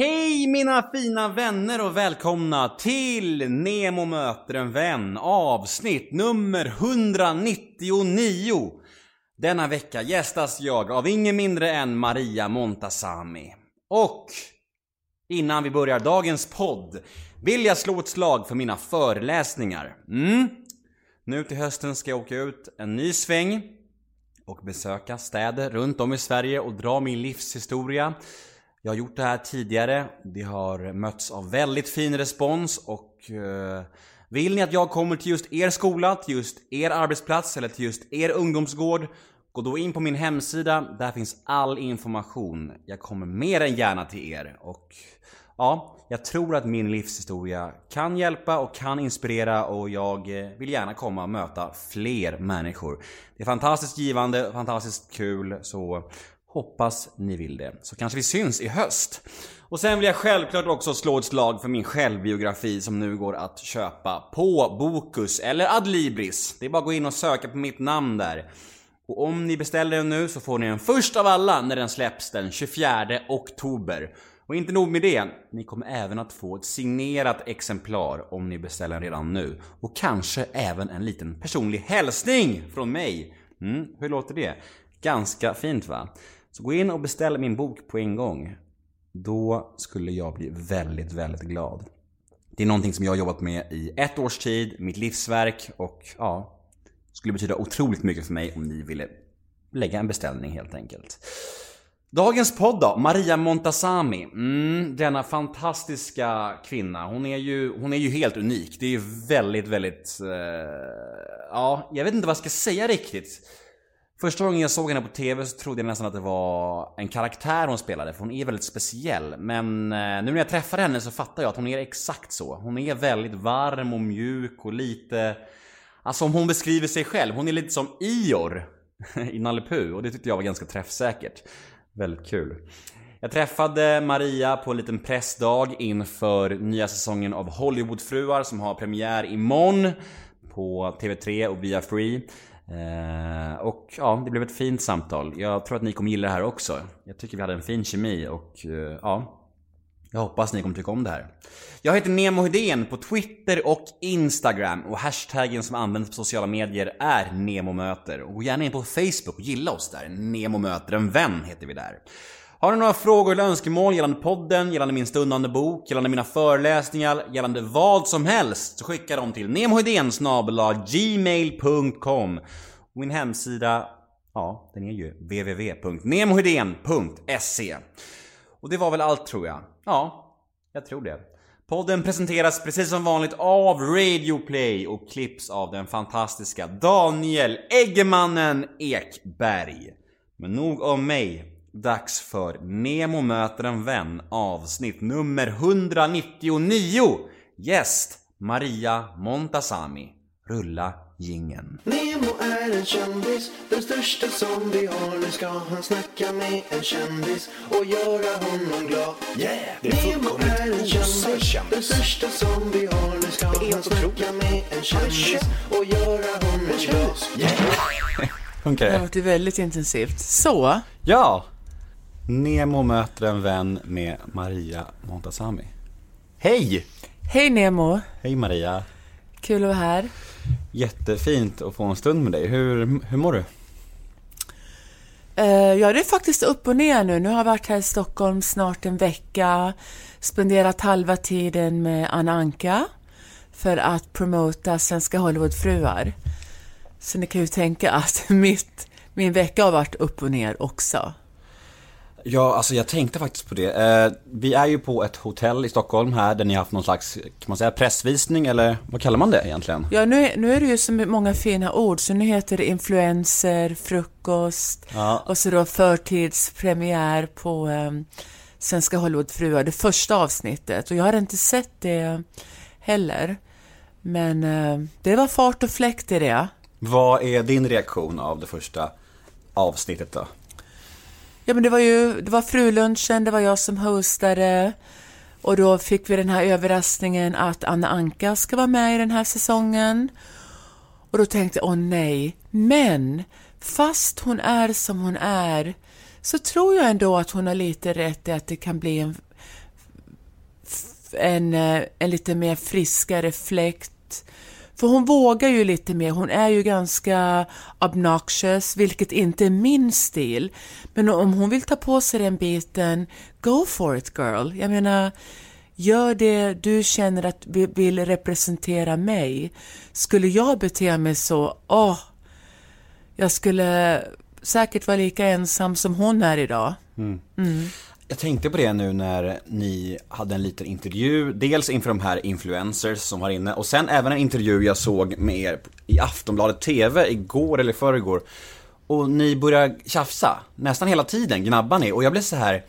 Hej mina fina vänner och välkomna till Nemo möter en vän avsnitt nummer 199. Denna vecka gästas jag av ingen mindre än Maria Montazami. Och innan vi börjar dagens podd vill jag slå ett slag för mina föreläsningar. Mm. Nu till hösten ska jag åka ut en ny sväng och besöka städer runt om i Sverige och dra min livshistoria. Jag har gjort det här tidigare, det har mötts av väldigt fin respons och eh, vill ni att jag kommer till just er skola, till just er arbetsplats eller till just er ungdomsgård Gå då in på min hemsida, där finns all information. Jag kommer mer än gärna till er och ja, jag tror att min livshistoria kan hjälpa och kan inspirera och jag eh, vill gärna komma och möta fler människor. Det är fantastiskt givande, fantastiskt kul, så hoppas ni vill det. Så kanske vi syns i höst. Och sen vill jag självklart också slå ett slag för min självbiografi som nu går att köpa på Bokus eller Adlibris. Det är bara att gå in och söka på mitt namn där. Och om ni beställer den nu så får ni den först av alla när den släpps den 24 oktober. Och inte nog med det, ni kommer även att få ett signerat exemplar om ni beställer den redan nu. Och kanske även en liten personlig hälsning från mig. Mm, hur låter det? Ganska fint va? Så gå in och beställ min bok på en gång. Då skulle jag bli väldigt, väldigt glad. Det är någonting som jag har jobbat med i ett års tid, mitt livsverk och ja, skulle betyda otroligt mycket för mig om ni ville lägga en beställning helt enkelt. Dagens podd då, Maria Montazami. Mm, denna fantastiska kvinna. Hon är ju, hon är ju helt unik. Det är ju väldigt, väldigt... Eh, ja, jag vet inte vad jag ska säga riktigt. Första gången jag såg henne på TV så trodde jag nästan att det var en karaktär hon spelade, för hon är väldigt speciell. Men eh, nu när jag träffade henne så fattar jag att hon är exakt så. Hon är väldigt varm och mjuk och lite Alltså om hon beskriver sig själv, hon är lite som Ior i Nalle Puh, och det tyckte jag var ganska träffsäkert. Väldigt kul. Jag träffade Maria på en liten pressdag inför nya säsongen av Hollywoodfruar som har premiär imorgon på TV3 och via Free. Eh, och ja, det blev ett fint samtal. Jag tror att ni kommer gilla det här också. Jag tycker vi hade en fin kemi och eh, ja, jag hoppas ni kommer tycka om det här. Jag heter Nemo Hedén på Twitter och Instagram och hashtaggen som används på sociala medier är NEMOMÖTER. Och gå gärna in på Facebook och gilla oss där. Nemo möter en vän heter vi där. Har ni några frågor eller önskemål gällande podden, gällande min stundande bok, gällande mina föreläsningar, gällande vad som helst så skicka dem till nemohedén gmail.com Min hemsida, ja, den är ju www.nemohedén.se Och det var väl allt tror jag. Ja, jag tror det. Podden presenteras precis som vanligt av Radioplay och klipps av den fantastiska Daniel Eggemannen Ekberg. Men nog om mig. Dags för Nemo möter en vän avsnitt nummer 199. Gäst Maria Montazami. Rulla gingen. Nemo är en kändis, den största som vi har. Nu ska han snacka med en kändis och göra honom glad. Yeah! Det är Nemo är en kändis, den största som vi har. Nu ska han snacka med en kändis och göra honom glad. Yeah! Funkar Det har det? varit väldigt intensivt. Så, Ja! Nemo möter en vän med Maria Montazami. Hej! hej Nemo. Hej Maria! Kul att vara här. Jättefint att få en stund med dig. Hur, hur mår du? Eh, ja, det är faktiskt upp och ner nu. Nu har jag varit här i Stockholm snart en vecka. Spenderat halva tiden med Anna Anka för att promota Svenska Hollywoodfruar. Så ni kan ju tänka att mitt, min vecka har varit upp och ner också. Ja, alltså jag tänkte faktiskt på det. Eh, vi är ju på ett hotell i Stockholm här där ni har haft någon slags, kan man säga pressvisning eller vad kallar man det egentligen? Ja, nu är, nu är det ju så många fina ord, så nu heter det influencer, frukost Ja. och så då förtidspremiär på eh, Svenska Hollywoodfruar, det första avsnittet. Och jag har inte sett det heller. Men eh, det var fart och fläkt i det. Vad är din reaktion av det första avsnittet då? Ja, men det var ju det var frulunchen, det var jag som hostade. Och då fick vi den här överraskningen att Anna Anka ska vara med i den här säsongen. Och då tänkte jag, åh nej. Men fast hon är som hon är så tror jag ändå att hon har lite rätt i att det kan bli en en, en lite mer friskare fläkt. För hon vågar ju lite mer, hon är ju ganska obnoxious, vilket inte är min stil. Men om hon vill ta på sig den biten, go for it girl. Jag menar, gör det du känner att vi- vill representera mig. Skulle jag bete mig så, åh, jag skulle säkert vara lika ensam som hon är idag. Jag tänkte på det nu när ni hade en liten intervju, dels inför de här influencers som var inne och sen även en intervju jag såg med er i Aftonbladet TV igår eller förrgår. Och ni börjar tjafsa, nästan hela tiden gnabbar ni och jag blev så här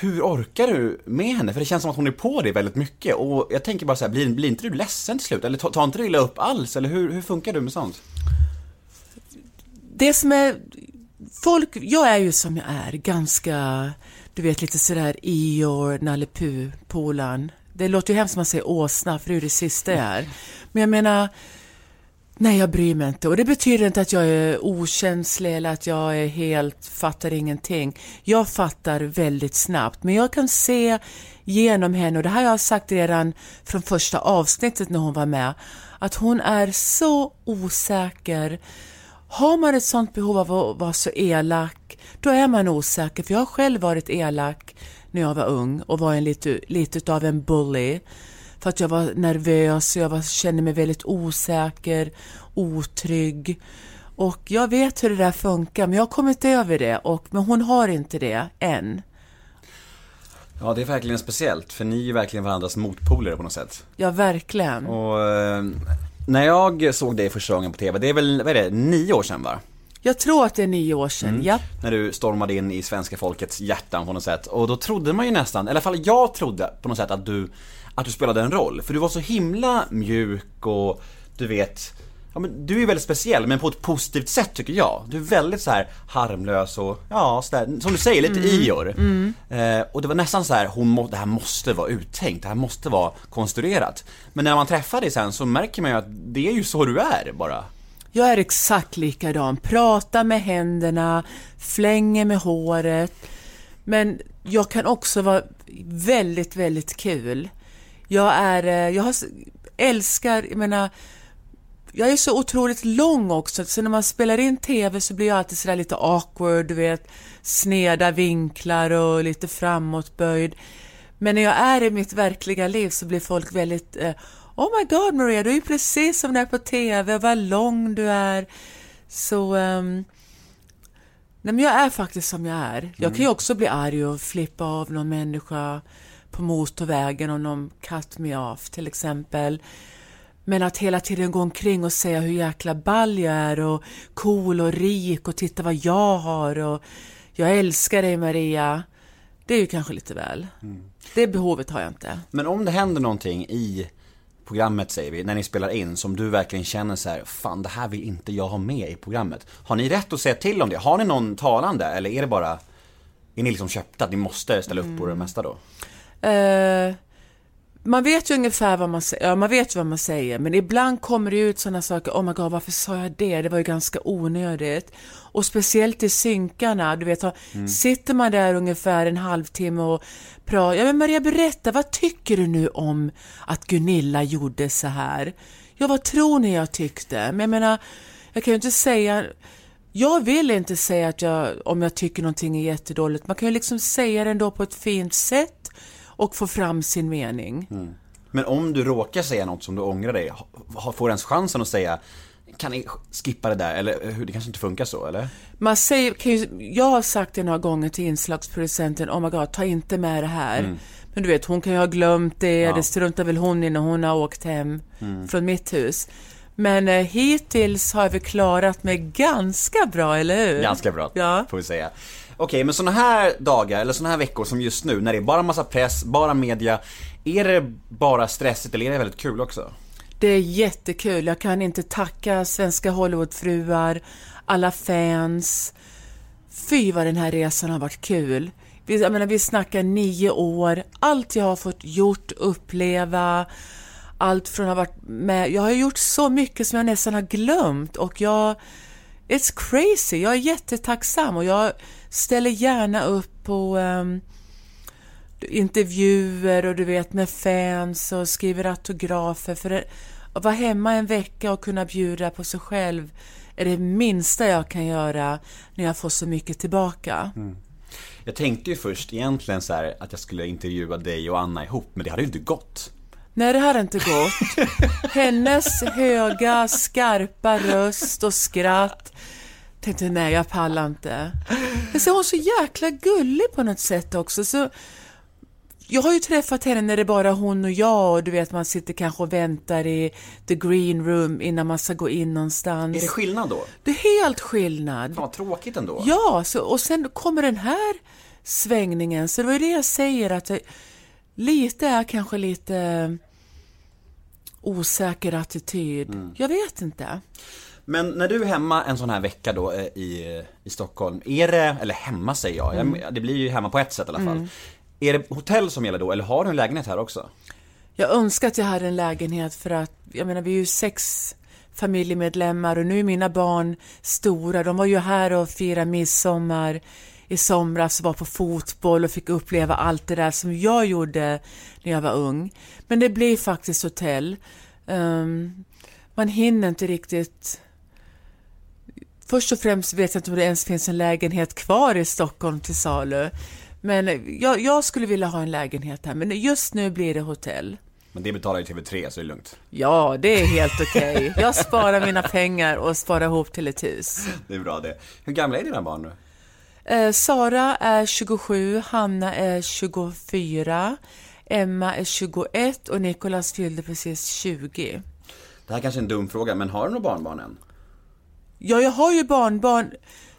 hur orkar du med henne? För det känns som att hon är på dig väldigt mycket och jag tänker bara så här, blir, blir inte du ledsen till slut? Eller tar inte du illa upp alls? Eller hur, hur funkar du med sånt? Det som är... Folk, jag är ju som jag är, ganska, du vet lite sådär Eeyore, Nalle Puh, Polan. Det låter ju hemskt som man säger åsna, för det är det sista jag är. Men jag menar, nej jag bryr mig inte. Och det betyder inte att jag är okänslig eller att jag är helt, fattar ingenting. Jag fattar väldigt snabbt, men jag kan se genom henne, och det här har jag sagt redan från första avsnittet när hon var med, att hon är så osäker. Har man ett sånt behov av att vara så elak, då är man osäker. För jag har själv varit elak när jag var ung och var en lite, lite av en bully. För att jag var nervös jag var, kände mig väldigt osäker, otrygg. Och jag vet hur det där funkar, men jag har kommit över det. Och, men hon har inte det än. Ja, det är verkligen speciellt, för ni är verkligen varandras motpoler på något sätt. Ja, verkligen. Och eh, när jag såg dig första gången på TV, det är väl, vad är det, nio år sedan va? Jag tror att det är nio år sedan, ja. När du stormade in i svenska folkets hjärtan på något sätt. Och då trodde man ju nästan, eller i alla fall jag trodde på något sätt att du, att du spelade en roll. För du var så himla mjuk och du vet, ja men du är väldigt speciell men på ett positivt sätt tycker jag. Du är väldigt så här harmlös och, ja sådär, som du säger, lite Ior. Eh, och det var nästan så här, hon må, det här måste vara uttänkt, det här måste vara konstruerat. Men när man träffar dig sen så märker man ju att det är ju så du är bara. Jag är exakt likadan. Pratar med händerna, flänger med håret. Men jag kan också vara väldigt, väldigt kul. Jag är, eh, jag har, älskar, jag menar, jag är så otroligt lång också, så när man spelar in TV så blir jag alltid sådär lite awkward, du vet, sneda vinklar och lite framåtböjd. Men när jag är i mitt verkliga liv så blir folk väldigt eh, Oh my god Maria, du är ju precis som du är på TV, vad lång du är. Så, ehm, nej men jag är faktiskt som jag är. Jag kan ju också bli arg och flippa av någon människa på motorvägen om någon cut me off till exempel. Men att hela tiden gå omkring och säga hur jäkla ball jag är och cool och rik och titta vad jag har och jag älskar dig Maria. Det är ju kanske lite väl. Det behovet har jag inte. Men om det händer någonting i programmet säger vi, när ni spelar in som du verkligen känner så här, fan det här vill inte jag ha med i programmet. Har ni rätt att säga till om det? Har ni någon talande eller är det bara, är ni liksom köpta att ni måste ställa upp på det mesta då? Uh man vet ju ungefär vad man säger, ja man vet vad man säger, men ibland kommer det ut sådana saker, oh my god varför sa jag det, det var ju ganska onödigt. Och speciellt i synkarna, du vet, har- sitter man där ungefär en halvtimme och pratar, ja men Maria berätta, vad tycker du nu om att Gunilla gjorde så här? Ja vad tror ni jag tyckte? Men jag menar, jag kan ju inte säga, jag vill inte säga att jag, om jag tycker någonting är jättedåligt, man kan ju liksom säga det ändå på ett fint sätt och få fram sin mening. Men om du råkar säga något som du ångrar dig, får du ens chansen att säga kan ni skippa det där? Eller hur, det kanske inte funkar så eller? Man säger, kan ju, jag har sagt det några gånger till inslagsproducenten, oh my god, ta inte med det här. Men du vet, hon kan ju ha glömt det, Ja. det struntar väl hon i när hon har åkt hem från mitt hus. Men eh, hittills har vi klarat mig ganska bra, eller hur? Ganska bra, Ja. får vi säga. Okej, men såna här dagar, eller såna här veckor som just nu, när det är bara massa press, bara media, är det bara stressigt eller är det väldigt kul också? Det är jättekul. Jag kan inte tacka svenska Hollywoodfruar, alla fans. Fy vad den här resan har varit kul. Vi, jag menar, vi snackar nio år. Allt jag har fått gjort, uppleva, allt från att ha varit med. Jag har gjort så mycket som jag nästan har glömt och jag... It's crazy. Jag är jättetacksam och jag ställer gärna upp på... um, intervjuer och du vet med fans och skriver autografer. För det, att vara hemma en vecka och kunna bjuda på sig själv är det minsta jag kan göra när jag får så mycket tillbaka. Mm. Jag tänkte ju först egentligen så här att jag skulle intervjua dig och Anna ihop, men det hade ju inte gått. Nej, det hade inte gått. Hennes höga, skarpa röst och skratt. Tänkte, nej, jag pallar inte. Men så är hon så jäkla gullig på något sätt också. Så jag har ju träffat henne när det är bara hon och jag och du vet, man sitter kanske och väntar i the green room innan man ska gå in någonstans. Är det skillnad då? Det är helt skillnad. Fan vad tråkigt ändå. Ja, så, och sen kommer den här svängningen. Så det var ju det jag säger att det, lite är kanske lite osäker attityd. Mm. Jag vet inte. Men när du är hemma en sån här vecka då eh, i, i Stockholm, är det, eller hemma säger jag, jag, det blir ju hemma på ett sätt i alla fall. Är det hotell som gäller då, eller har du en lägenhet här också? Jag önskar att jag hade en lägenhet för att, jag menar vi är ju sex familjemedlemmar och nu är mina barn stora. De var ju här och firade midsommar i somras var på fotboll och fick uppleva allt det där som jag gjorde när jag var ung. Men det blir faktiskt hotell. Ehm, man hinner inte riktigt Först och främst vet jag inte om det ens finns en lägenhet kvar i Stockholm till salu. Men jag, jag skulle vilja ha en lägenhet här, men just nu blir det hotell. Men det betalar ju TV3 så det är lugnt. Ja, det är helt okej. Jag sparar mina pengar och sparar ihop till ett hus. Det är bra det. Hur gamla är dina barn nu? Eh, Sara är 27, Hanna är 24, Emma är 21 och Nikolas fyllde precis 20. Det här kanske är en dum fråga, men har du några barnbarn än? Ja, jag har ju barnbarn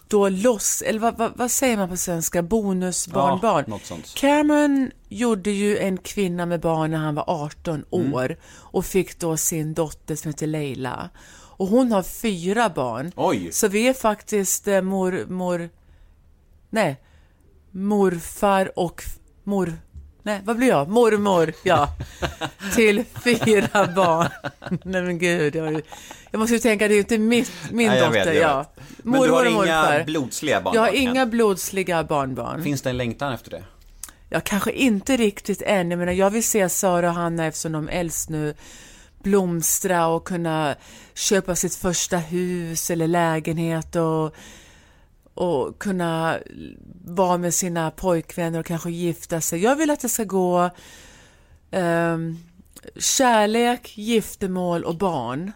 då loss, eller vad, vad, vad säger man på svenska, bonusbarnbarn. Ja, något sånt. Cameron gjorde ju en kvinna med barn när han var 18 Mm. år och fick då sin dotter som heter Leila. Och hon har fyra barn. Oj! Så vi är faktiskt eh, mor, mor, nej, morfar och mor, nej, vad blir jag? Mormor, ja, till fyra barn. nej men gud, jag, jag måste ju tänka, det är ju inte mitt, min Nej, jag dotter, vet, jag ja. vet. Men du har och inga morfar. blodsliga barnbarn Jag har inga blodsliga barnbarn. Finns det en längtan efter det? Jag kanske inte riktigt än. Jag menar, jag vill se Sara och Hanna eftersom de äldst nu blomstra och kunna köpa sitt första hus eller lägenhet och, och kunna vara med sina pojkvänner och kanske gifta sig. Jag vill att det ska gå ehm, kärlek, giftermål och barn.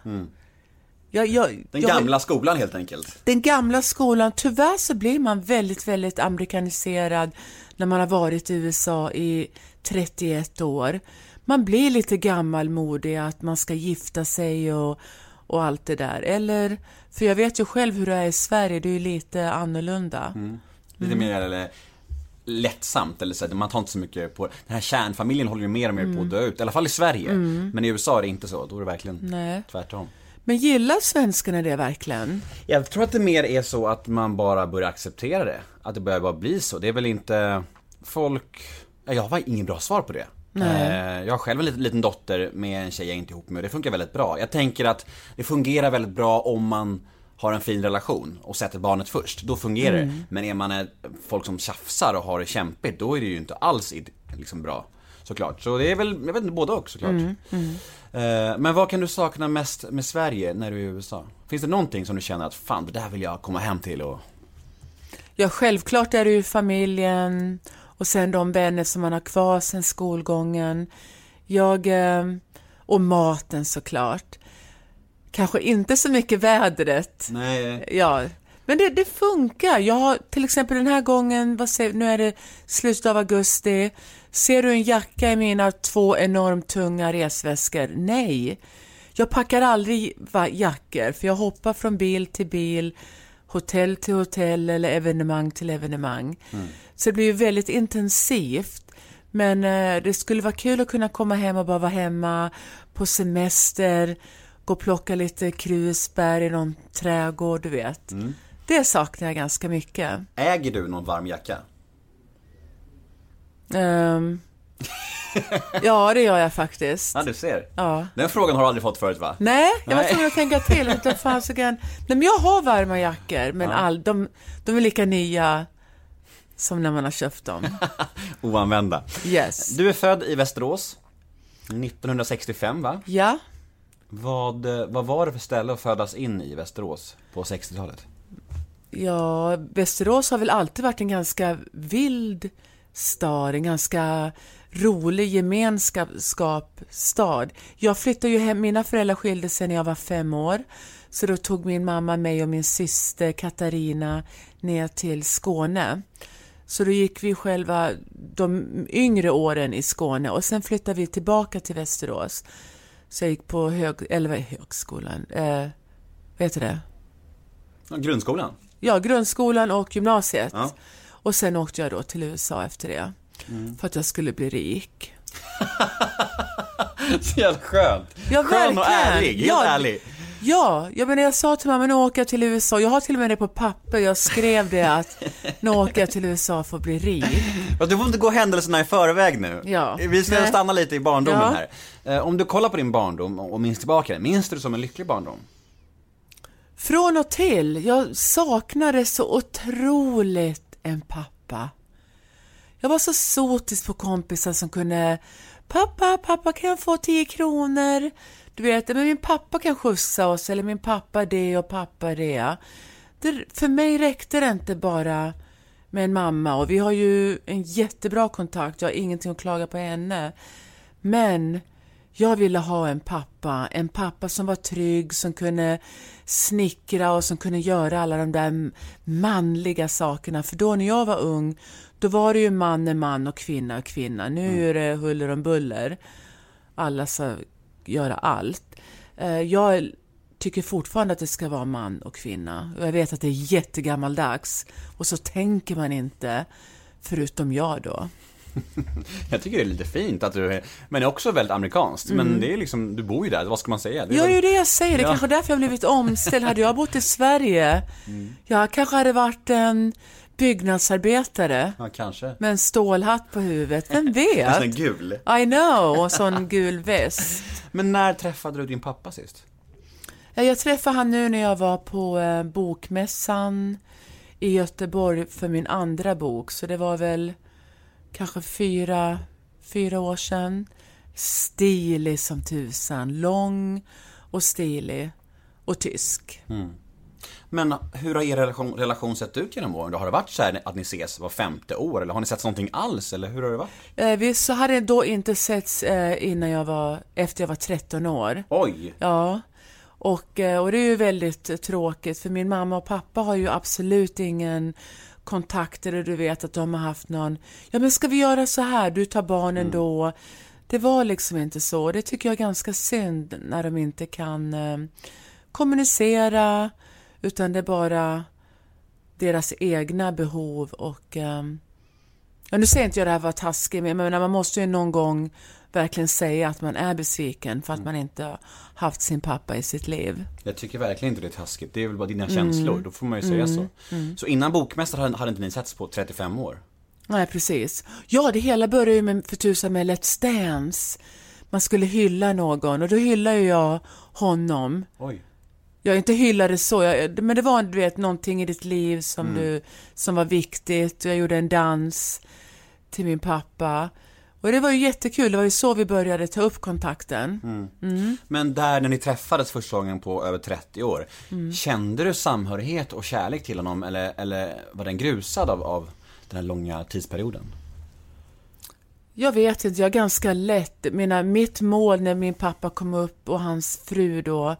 Jag, jag, Mm. Den jag, gamla skolan helt enkelt. den gamla skolan, tyvärr så blir man väldigt, väldigt amerikaniserad när man har varit i USA i 31 år. Man blir lite gammalmodig att man ska gifta sig och, och allt det där. Eller, för jag vet ju själv hur det är i Sverige, det är ju lite annorlunda. Mm. Lite mer eller, lättsamt, eller så, man tar inte så mycket på Den här kärnfamiljen håller ju mer och mer på att dö ut, i alla fall i Sverige. Men i USA är det inte så, då är det verkligen Nej. tvärtom. Men gillar svenskarna det verkligen? Jag tror att det mer är så att man bara börjar acceptera det. Att det börjar bara bli så. Det är väl inte folk... Ja, Jag har ingen bra svar på det. Eh, Jag har själv en liten, liten dotter med en tjej jag är inte ihop med och det funkar väldigt bra. Jag tänker att det fungerar väldigt bra om man har en fin relation och sätter barnet först. Då fungerar det. Men är man folk som tjafsar och har det kämpigt, då är det ju inte alls liksom bra. Såklart. Så det är väl, jag vet inte, både och såklart. Eh, Men vad kan du sakna mest med Sverige när du är i USA? Finns det någonting som du känner att fan, det där vill jag komma hem till och... Ja, självklart är det ju familjen och sen de vänner som man har kvar sen skolgången. Jag, eh, och maten såklart. Kanske inte så mycket vädret. Nej. Ja, men det, det funkar. Jag har till exempel den här gången, vad säger, nu är det slutet av augusti. Ser du en jacka i mina två enormt tunga resväskor? Nej. Jag packar aldrig jackor, för jag hoppar från bil till bil, hotell till hotell eller evenemang till evenemang. Så det blir ju väldigt intensivt. Men eh, det skulle vara kul att kunna komma hem och bara vara hemma på semester, gå och plocka lite krusbär i någon trädgård, du vet. Det saknar jag ganska mycket. Äger du någon varm jacka? Ehm, ja, det gör jag faktiskt. Ja, du ser. Ja. Den frågan har du aldrig fått förut va? Nej, jag var tvungen att tänka till. Utan fasiken. Nej, men jag har varma jackor, men all, de, de är lika nya som när man har köpt dem. Oanvända. Yes. Du är född i Västerås 1965 va? Ja, Vad, vad var det för ställe att födas in i Västerås på 60-talet? ja, Västerås har väl alltid varit en ganska vild stad, en ganska rolig gemenskapsstad. Jag flyttade ju hem, mina föräldrar skilde sig när jag var fem år, så då tog min mamma mig och min syster Katarina ner till Skåne. Så då gick vi själva de yngre åren i Skåne och sen flyttade vi tillbaka till Västerås. Så jag gick på hög, eller högskolan, eh, vad heter det? Ja, Grundskolan? Ja, grundskolan och gymnasiet. Ja. Och sen åkte jag då till USA efter det. Mm. För att jag skulle bli rik. Så jävla skönt! Ja, Skön och ärlig, helt Ja. ärlig. Ja, jag menar jag sa till mamma, nu åker jag till USA. Jag har till och med det på papper. Jag skrev det att nu åker jag till USA för att bli rik. Du får inte gå händelserna i förväg nu. Ja. Vi ska Nej. stanna lite i barndomen Ja. här. Eh, Om du kollar på din barndom och minns tillbaka den, minns du det som en lycklig barndom? Från och till. Jag saknade så otroligt en pappa. Jag var så sotis på kompisar som kunde Pappa, pappa kan jag få 10 kronor? Du vet, men min pappa kan skjutsa oss eller min pappa det och pappa det. det. För mig räckte det inte bara med en mamma och vi har ju en jättebra kontakt. Jag har ingenting att klaga på henne. Men jag ville ha en pappa, en pappa som var trygg, som kunde snickra och som kunde göra alla de där manliga sakerna. För då när jag var ung, då var det ju man är man och kvinna är kvinna. Nu är det huller om buller. Alla ska göra allt. Eh, Jag tycker fortfarande att det ska vara man och kvinna. Jag vet att det är jättegammaldags och så tänker man inte, förutom jag då. Jag tycker det är lite fint att du är, men det är också väldigt amerikanskt. Men det är liksom, du bor ju där, vad ska man säga? Det är Ja, det är det jag säger. Det är Ja. kanske därför jag har blivit omställd. Hade jag bott i Sverige, jag kanske hade varit en byggnadsarbetare Ja, kanske. med en stålhatt på huvudet. Vem En sån vet? gul. I know, och sån gul väst. Men när träffade du din pappa sist? Ja, Jag träffade han nu när jag var på eh, bokmässan i Göteborg för min andra bok, så det var väl kanske fyra, fyra år sedan. Stilig som tusan, lång och stilig och tysk. Men hur har er relation, relation sett ut genom åren? Har det varit så här att ni ses var femte år? Eller har ni sett någonting alls? Eller hur har det varit? Eh, vi så hade då inte setts eh, innan jag var, efter jag var 13 år. Oj! Ja, och, eh, och det är ju väldigt tråkigt för min mamma och pappa har ju absolut ingen kontakt eller du vet att de har haft någon, ja men ska vi göra så här, du tar barnen då. Det var liksom inte så. Det tycker jag är ganska synd när de inte kan eh, kommunicera utan det är bara deras egna behov och ehm, Ja, nu säger inte jag det här för att vara taskig, men jag menar, man måste ju någon gång verkligen säga att man är besviken för att man inte har haft sin pappa i sitt liv. Jag tycker verkligen inte det är taskigt. Det är väl bara dina känslor. Då får man ju säga så. Så innan bokmässan hade, inte ni setts på 35 år? Nej, precis. Ja, det hela började ju med, för tusan med Let's Dance. Man skulle hylla någon och då hyllade jag honom. Oj. Jag inte hyllade så, jag, men det var du vet, någonting i ditt liv som, du, som var viktigt. Jag gjorde en dans till min pappa. Och det var ju jättekul, det var ju så vi började ta upp kontakten. Men där när ni träffades första gången på över 30 år, kände du samhörighet och kärlek till honom eller, eller var den grusad av, av den här långa tidsperioden? Jag vet inte, jag är ganska lätt. Mina, mitt mål när min pappa kom upp och hans fru då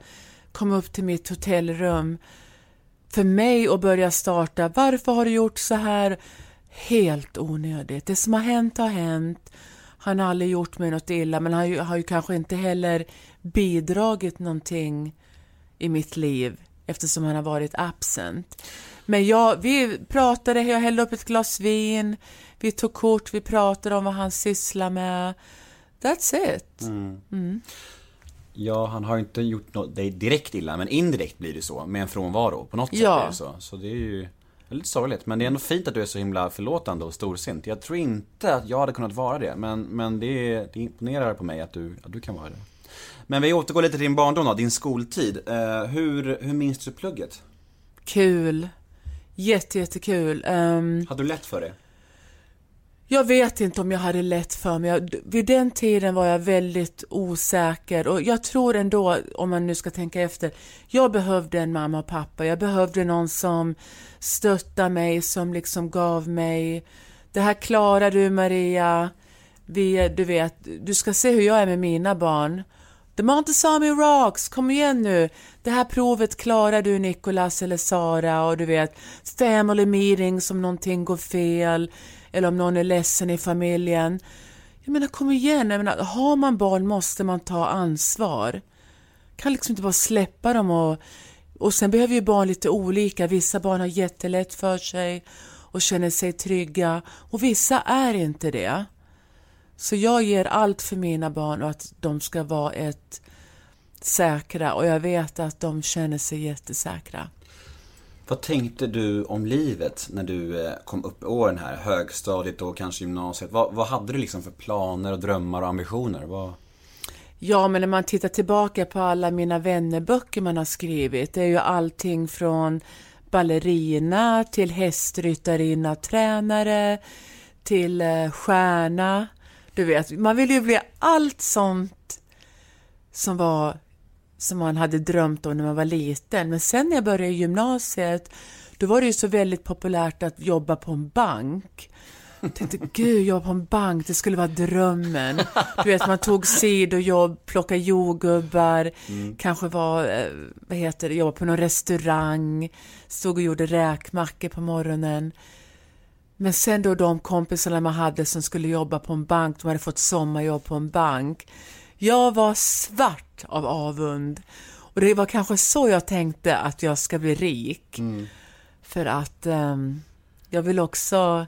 kom upp till mitt hotellrum för mig att börja starta, varför har du gjort så här? Helt onödigt. Det som har hänt har hänt. Han har aldrig gjort mig något illa, men han har ju, kanske inte heller bidragit någonting i mitt liv eftersom han har varit absent. Men jag, vi pratade, jag hällde upp ett glas vin, vi tog kort, vi pratade om vad han sysslar med. That's it. Ja, han har inte gjort något, dig direkt illa, men indirekt blir det så, med en frånvaro. På något sätt Ja. är det så. Så det är ju lite sorgligt. Men det är ändå fint att du är så himla förlåtande och storsint. Jag tror inte att jag hade kunnat vara det, men, men det, är- det imponerar på mig att du, att du kan vara det. Men vi återgår lite till din barndom då, din skoltid. Eh, hur, hur minns du plugget? Kul. Jätte, jättekul. Um, Hade du lätt för det? Jag vet inte om jag hade lätt för mig. Jag, vid den tiden var jag väldigt osäker och jag tror ändå, om man nu ska tänka efter, jag behövde en mamma och pappa. Jag behövde någon som stöttade mig, som liksom gav mig, det här klarar du Maria. Vi, du vet, du ska se hur jag är med mina barn. The Montesami Rocks, kom igen nu. Det här provet klarar du Nicolas eller Sara och du vet, family meetings om någonting går fel eller om någon är ledsen i familjen. Jag menar kom igen, jag menar, har man barn måste man ta ansvar. Kan liksom inte bara släppa dem och, och sen behöver ju barn lite olika. Vissa barn har jättelätt för sig och känner sig trygga och vissa är inte det. Så jag ger allt för mina barn och att de ska vara ett säkra och jag vet att de känner sig jättesäkra. Vad tänkte du om livet när du eh, kom upp i åren här? Högstadiet och kanske gymnasiet. Vad, vad hade du liksom för planer och drömmar och ambitioner? Vad... Ja, men när man tittar tillbaka på alla mina vännerböcker man har skrivit, det är ju allting från ballerina till hästryttarinna, tränare till eh, stjärna. Du vet, man vill ju bli allt sånt som var som man hade drömt om när man var liten. Men sen när jag började i gymnasiet, då var det ju så väldigt populärt att jobba på en bank. Jag tänkte, gud, jobba på en bank, det skulle vara drömmen. Du vet, man tog sidojobb, plockade jordgubbar, mm. kanske var, eh, vad heter det, jobba på någon restaurang, stod och gjorde räkmackor på morgonen. Men sen då de kompisarna man hade som skulle jobba på en bank, de hade fått sommarjobb på en bank. Jag var svart av avund. Och det var kanske så jag tänkte att jag ska bli rik. Mm. För att um, jag vill också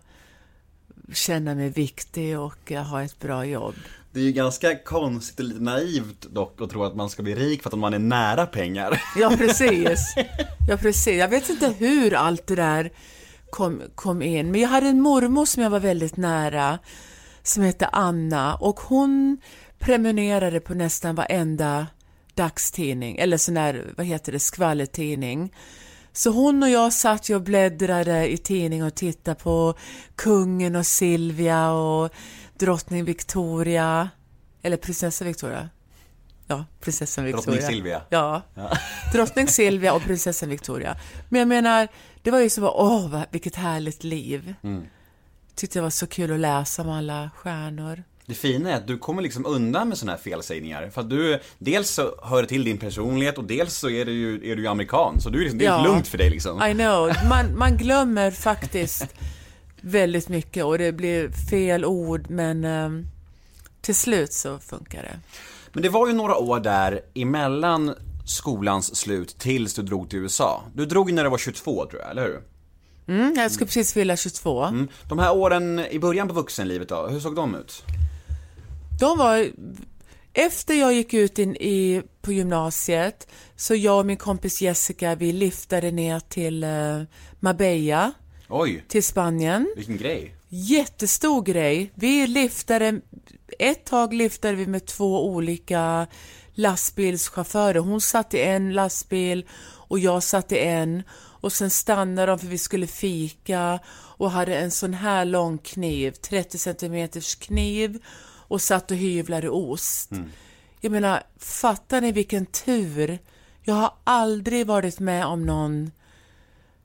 känna mig viktig och ha ett bra jobb. Det är ju ganska konstigt och lite naivt dock att tro att man ska bli rik för att man är nära pengar. Ja, precis. Ja, precis. Jag vet inte hur allt det där kom, kom in. Men jag hade en mormor som jag var väldigt nära som hette Anna och hon prenumererade på nästan varenda dagstidning, eller sån här, vad heter det, skvallertidning. Så hon och jag satt ju och bläddrade i tidningen och tittade på kungen och Silvia och drottning Victoria, eller prinsessa Victoria. Ja, prinsessan Victoria. Drottning Silvia. Ja. ja. Drottning Silvia och prinsessan Victoria. Men jag menar, det var ju så, åh, vilket härligt liv. Mm. Tyckte det var så kul att läsa om alla stjärnor. Det fina är att du kommer liksom undan med sådana här felsägningar. För att du, dels så hör det till din personlighet och dels så är du ju, är du amerikan. Så du, liksom, det är ja, lugnt för dig liksom. I know. Man, man glömmer faktiskt väldigt mycket och det blir fel ord men um, till slut så funkar det. Men det var ju några år där emellan skolans slut tills du drog till USA. Du drog när du var 22 tror jag, eller hur? Mm, jag skulle precis fylla 22. Mm. De här åren i början på vuxenlivet då, hur såg de ut? De var... Efter jag gick ut in i, på gymnasiet så jag och min kompis Jessica vi liftade ner till uh, Marbella. Oj! Till Spanien. Vilken grej! Jättestor grej. Vi liftade, ett tag liftade vi med två olika lastbilschaufförer. Hon satt i en lastbil och jag satt i en och sen stannade de för vi skulle fika och hade en sån här lång kniv, 30 centimeters kniv och satt och hyvlade ost. Mm. Jag menar, fattar ni vilken tur? Jag har aldrig varit med om någon,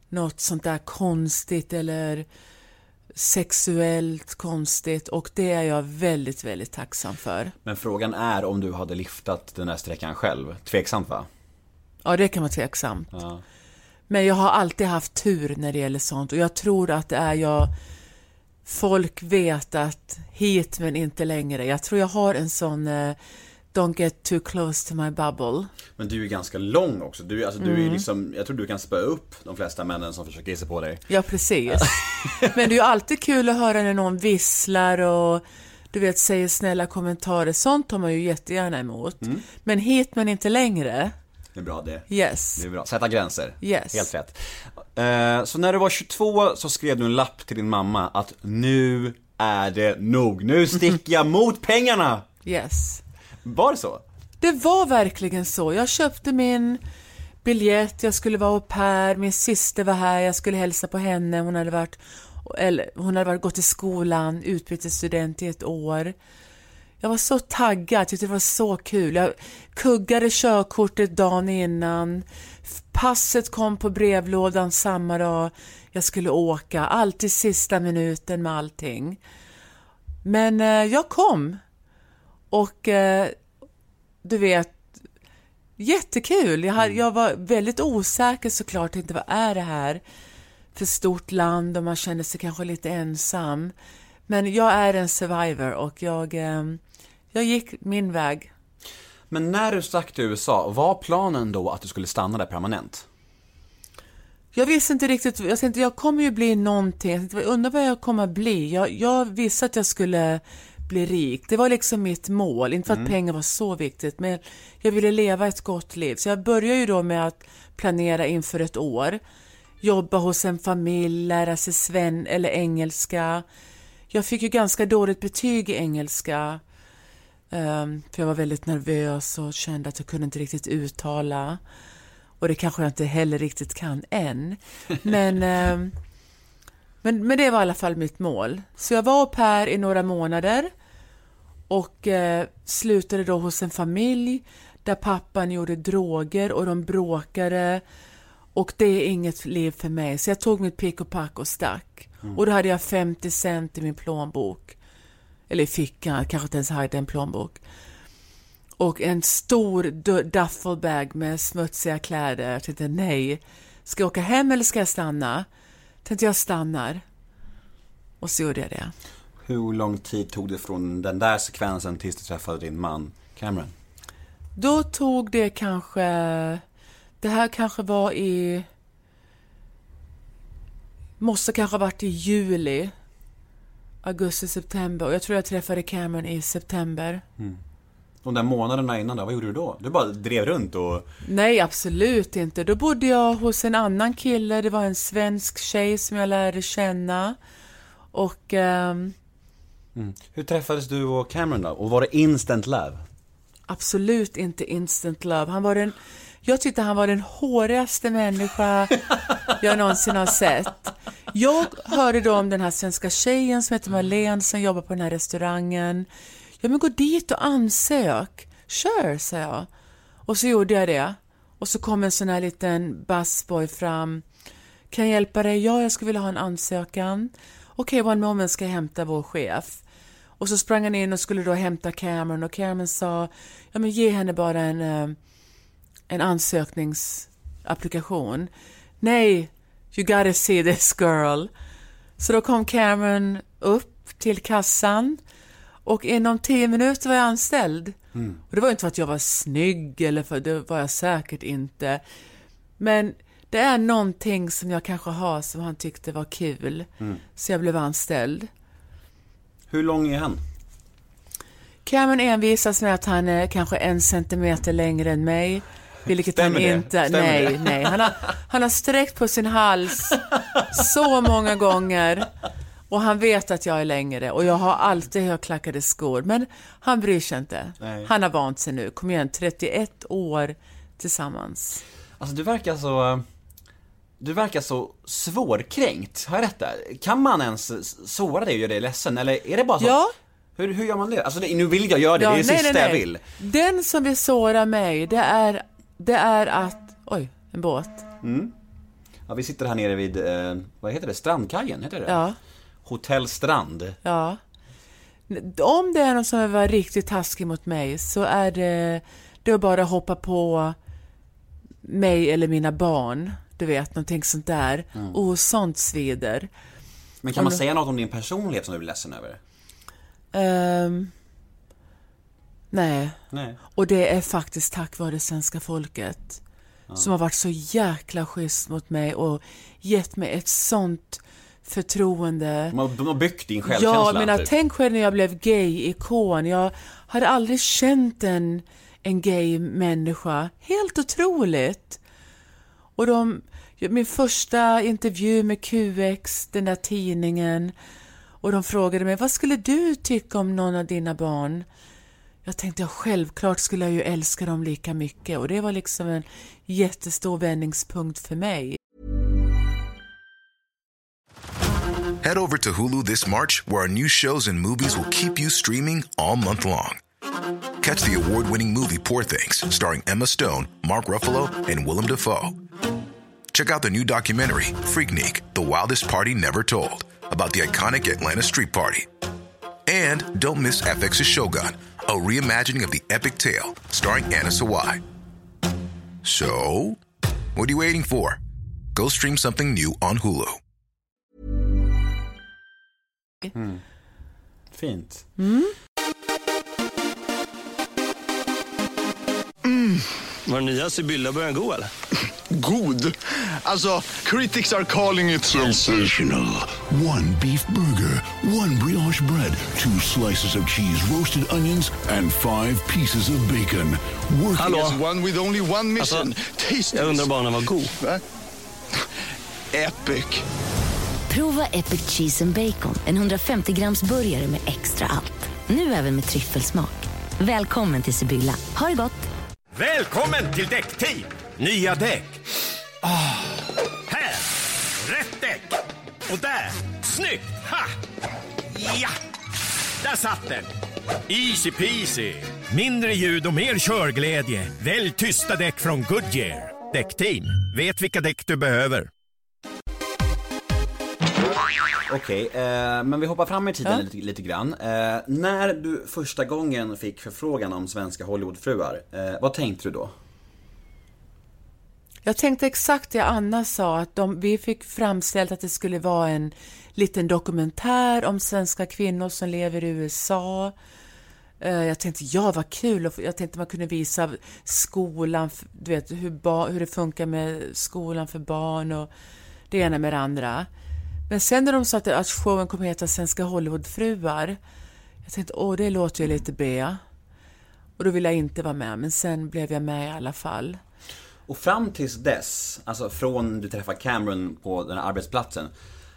något sånt där konstigt eller sexuellt konstigt och det är jag väldigt, väldigt tacksam för. Men frågan är om du hade liftat den här sträckan själv? Tveksamt va? Ja, det kan vara tveksamt. Ja. Men jag har alltid haft tur när det gäller sånt och jag tror att det är jag folk vet att hit men inte längre. Jag tror jag har en sån uh, Don't get too close to my bubble. Men du är ganska lång också. Du, alltså, du är mm. liksom, jag tror du kan spöa upp de flesta männen som försöker ge sig på dig. Ja, precis. men det är ju alltid kul att höra när någon visslar och du vet, säger snälla kommentarer. Sånt tar man ju jättegärna emot. Mm. Men hit men inte längre. Det är bra det. Yes. Det är bra. Sätta gränser. Yes. Helt rätt. Uh, så när du var 22 så skrev du en lapp till din mamma att nu är det nog. Nu sticker jag mot pengarna! Yes. Var det så? Det var verkligen så. Jag köpte min biljett, jag skulle vara au pair, min syster var här, jag skulle hälsa på henne, hon hade varit Eller, hon hade varit, gått i skolan, utbytesstudent i ett år. Jag var så taggad, tyckte det var så kul. Jag kuggade körkortet dagen innan. Passet kom på brevlådan samma dag jag skulle åka. Alltid sista minuten med allting. Men eh, jag kom. Och eh, du vet, jättekul. Jag, hade, jag var väldigt osäker såklart. Tänkte, vad är det här för stort land? Och man kände sig kanske lite ensam. Men jag är en survivor och jag, eh, jag gick min väg. Men när du stack till USA, var planen då att du skulle stanna där permanent? Jag visste inte riktigt, jag tänkte jag kommer ju bli någonting, jag tänkte, undrar vad jag kommer bli. Jag, jag visste att jag skulle bli rik, det var liksom mitt mål, inte för att Mm. pengar var så viktigt, men jag ville leva ett gott liv. Så jag började ju då med att planera inför ett år, jobba hos en familj, lära sig sven eller engelska. Jag fick ju ganska dåligt betyg i engelska, för jag var väldigt nervös och kände att jag kunde inte riktigt uttala. Och det kanske jag inte heller riktigt kan än. Men, ehm, men, men det var i alla fall mitt mål. Så jag var au pair i några månader och eh, slutade då hos en familj där pappan gjorde droger och de bråkade. Och det är inget liv för mig. Så jag tog mitt pick och pack och stack. Och då hade jag 50 cent i min plånbok. Eller i fickan, kanske inte ens hade en plånbok och en stor du- duffelbag med smutsiga kläder. Jag tänkte nej, ska jag åka hem eller ska jag stanna? Tänkte jag stannar. Och så gjorde jag det. Hur lång tid tog det från den där sekvensen tills du träffade din man Cameron? Då tog det kanske, det här kanske var i, måste kanske ha varit i juli, augusti, september och jag tror jag träffade Cameron i september. De där månaderna innan då, vad gjorde du då? Du bara drev runt och... Nej, absolut inte. Då bodde jag hos en annan kille. Det var en svensk tjej som jag lärde känna. Och ehm, Hur träffades du och Cameron då? Och var det instant love? absolut inte instant love. Han var den, jag tyckte han var den hårigaste människa jag någonsin har sett. Jag hörde då om den här svenska tjejen som heter Marlene som jobbar på den här restaurangen. Ja, men gå dit och ansök. Sure, sa jag. Och så gjorde jag det. Och så kom en sån här liten busboy fram. Kan jag hjälpa dig? Ja, jag skulle vilja ha en ansökan. Okej, one moment ska jag hämta vår chef. Och så sprang han in och skulle då hämta Cameron och Cameron sa, ja men ge henne bara en, eh, en ansökningsapplikation. Nej, you gotta see this girl. Så då kom Cameron upp till kassan och inom tio minuter var jag anställd. Och det var inte för att jag var snygg eller för det var jag säkert inte. Men det är någonting som jag kanske har som han tyckte var kul. Så jag blev anställd. Hur lång är han? Cameron envisas med att han är kanske en centimeter längre än mig. Vilket Stämmer han det? inte... Stämmer nej, det? nej. Han har, han har sträckt på sin hals så många gånger. Och han vet att jag är längre och jag har alltid högklackade skor. Men han bryr sig inte. Nej. Han har vant sig nu. Kom igen, 31 år tillsammans. Alltså du verkar så... Du verkar så svårkränkt, har jag rätt där? Kan man ens såra dig och göra dig ledsen? Eller är det bara så? Ja. Hur, hur gör man det? Alltså det, nu vill jag göra det, det är det nej, sista nej, jag nej. vill. Den som vill såra mig, det är, det är att... Oj, en båt. Ja, vi sitter här nere vid, eh, vad heter det, Strandkajen, heter det Ja. Hotell Strand. Ja. Om det är någon som vill vara riktigt taskig mot mig så är det, det är bara att hoppa på mig eller mina barn. Du vet, någonting sånt där. Och sånt svider. Men kan man säga något om din personlighet som du blir ledsen över? Ehm, nej. Nej. Och det är faktiskt tack vare svenska folket. Som har varit så jäkla schysst mot mig och gett mig ett sånt förtroende. De har, de har byggt din självkänsla. Ja, men typ. tänk själv när jag blev gay-ikon. Jag hade aldrig känt en, en gay-människa. Helt otroligt. Och de, min första intervju med QX, den där tidningen. Och de frågade mig, vad skulle du tycka om någon av dina barn? Jag tänkte, ja, självklart skulle jag ju älska dem lika mycket. Och det var liksom en jättestor vändningspunkt för mig. Head over to Hulu this March, where our new shows and movies will keep you streaming all month long. Catch the award winning movie Poor Things, starring Emma Stone, Mark Ruffalo, and Willem Dafoe. Check out the new documentary, Freaknik The Wildest Party Never Told, about the iconic Atlanta Street Party. And don't miss FX's Shogun, a reimagining of the epic tale, starring Anna Sawai. So, what are you waiting for? Go stream something new on Hulu. Hmm. Fint. Hmm? Hmm. Var den nya Sibylla början gå eller? God. Alltså, critics are calling it sensational. One beef burger, one brioche bread, two slices of cheese, roasted onions, and five pieces of bacon. Working Hallå? As one with only one mission. Alltså, Jag undrar bara om den var god. Va? Epic. Prova Epic Cheese and Bacon, en 150 grams burgare med extra allt. Nu även med tryffelsmak. Välkommen till Sibylla. Ha det gott! Välkommen till Däckteam! Nya däck. Oh. här! Rätt däck. Och där! Snyggt! Ha! Ja! Där satt den! Easy peasy. Mindre ljud och mer körglädje. Välj tysta däck från Goodyear. Däckteam. Vet vilka däck du behöver. Okej, eh, men vi hoppar fram i tiden Ja. lite, lite grann. Eh, när du första gången fick förfrågan om svenska Hollywoodfruar, eh, vad tänkte du då? Jag tänkte exakt det Anna sa, att de, vi fick framställt att det skulle vara en liten dokumentär om svenska kvinnor som lever i USA. Eh, Jag tänkte, ja vad kul, och jag tänkte man kunde visa skolan, du vet hur, hur det funkar med skolan för barn och det ena med det andra. Men sen när de sa att, showen kommer heta Svenska Hollywoodfruar, jag tänkte, åh det låter ju lite B. Och då ville jag inte vara med, men sen blev jag med i alla fall. Och fram tills dess, alltså från du träffade Cameron på den här arbetsplatsen.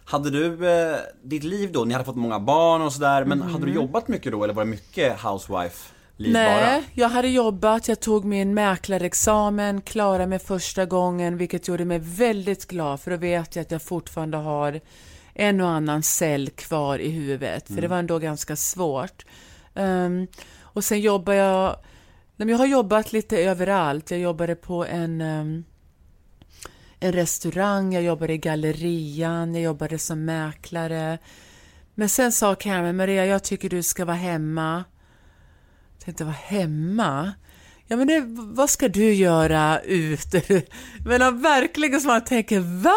Hade du eh, ditt liv då, ni hade fått många barn och sådär, men hade du jobbat mycket då eller var det mycket housewife-liv bara? Nej, jag hade jobbat, jag tog min mäklarexamen, klarade mig första gången, vilket gjorde mig väldigt glad, för då vet jag att jag fortfarande har en och annan cell kvar i huvudet, för det var ändå ganska svårt. Ehm, och sen jobbar jag, jag har jobbat lite överallt. Jag jobbade på en, ehm, en restaurang, jag jobbade i gallerian, jag jobbade som mäklare. Men sen sa Cameron, Maria, jag tycker du ska vara hemma. Tänkte, vara hemma? Ja, men det, vad ska du göra ute? Men verkligen som man tänker, va?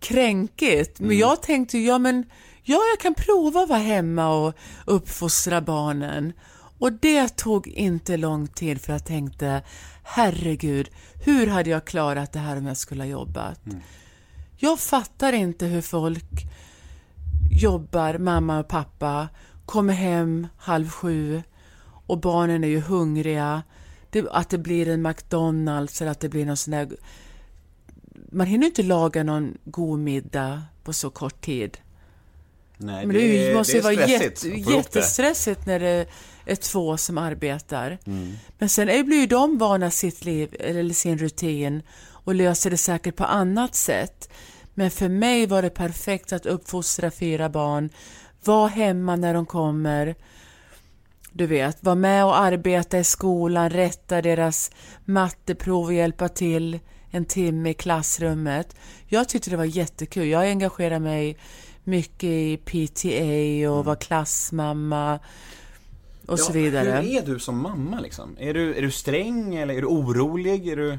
Kränkigt. Men jag tänkte, ja men, ja jag kan prova att vara hemma och uppfostra barnen. Och det tog inte lång tid för jag tänkte, herregud, hur hade jag klarat det här om jag skulle ha jobbat? Jag fattar inte hur folk jobbar, mamma och pappa, kommer hem halv sju och barnen är ju hungriga. Det, att det blir en McDonalds eller att det blir någon sån där... Man hinner inte laga någon god middag på så kort tid. Nej, Men det, ju- måste ju vara stressigt det. jättestressigt när det är två som arbetar. Men sen är- blir ju de vana sitt liv, eller sin rutin och löser det säkert på annat sätt. Men för mig var det perfekt att uppfostra fyra barn, vara hemma när de kommer, du vet, vara med och arbeta i skolan, rätta deras matteprov och hjälpa till en timme i klassrummet. Jag tyckte det var jättekul. Jag engagerade mig mycket i PTA och var klassmamma och så vidare. Hur är du som mamma liksom? Är du, är du sträng eller är du orolig? Är du...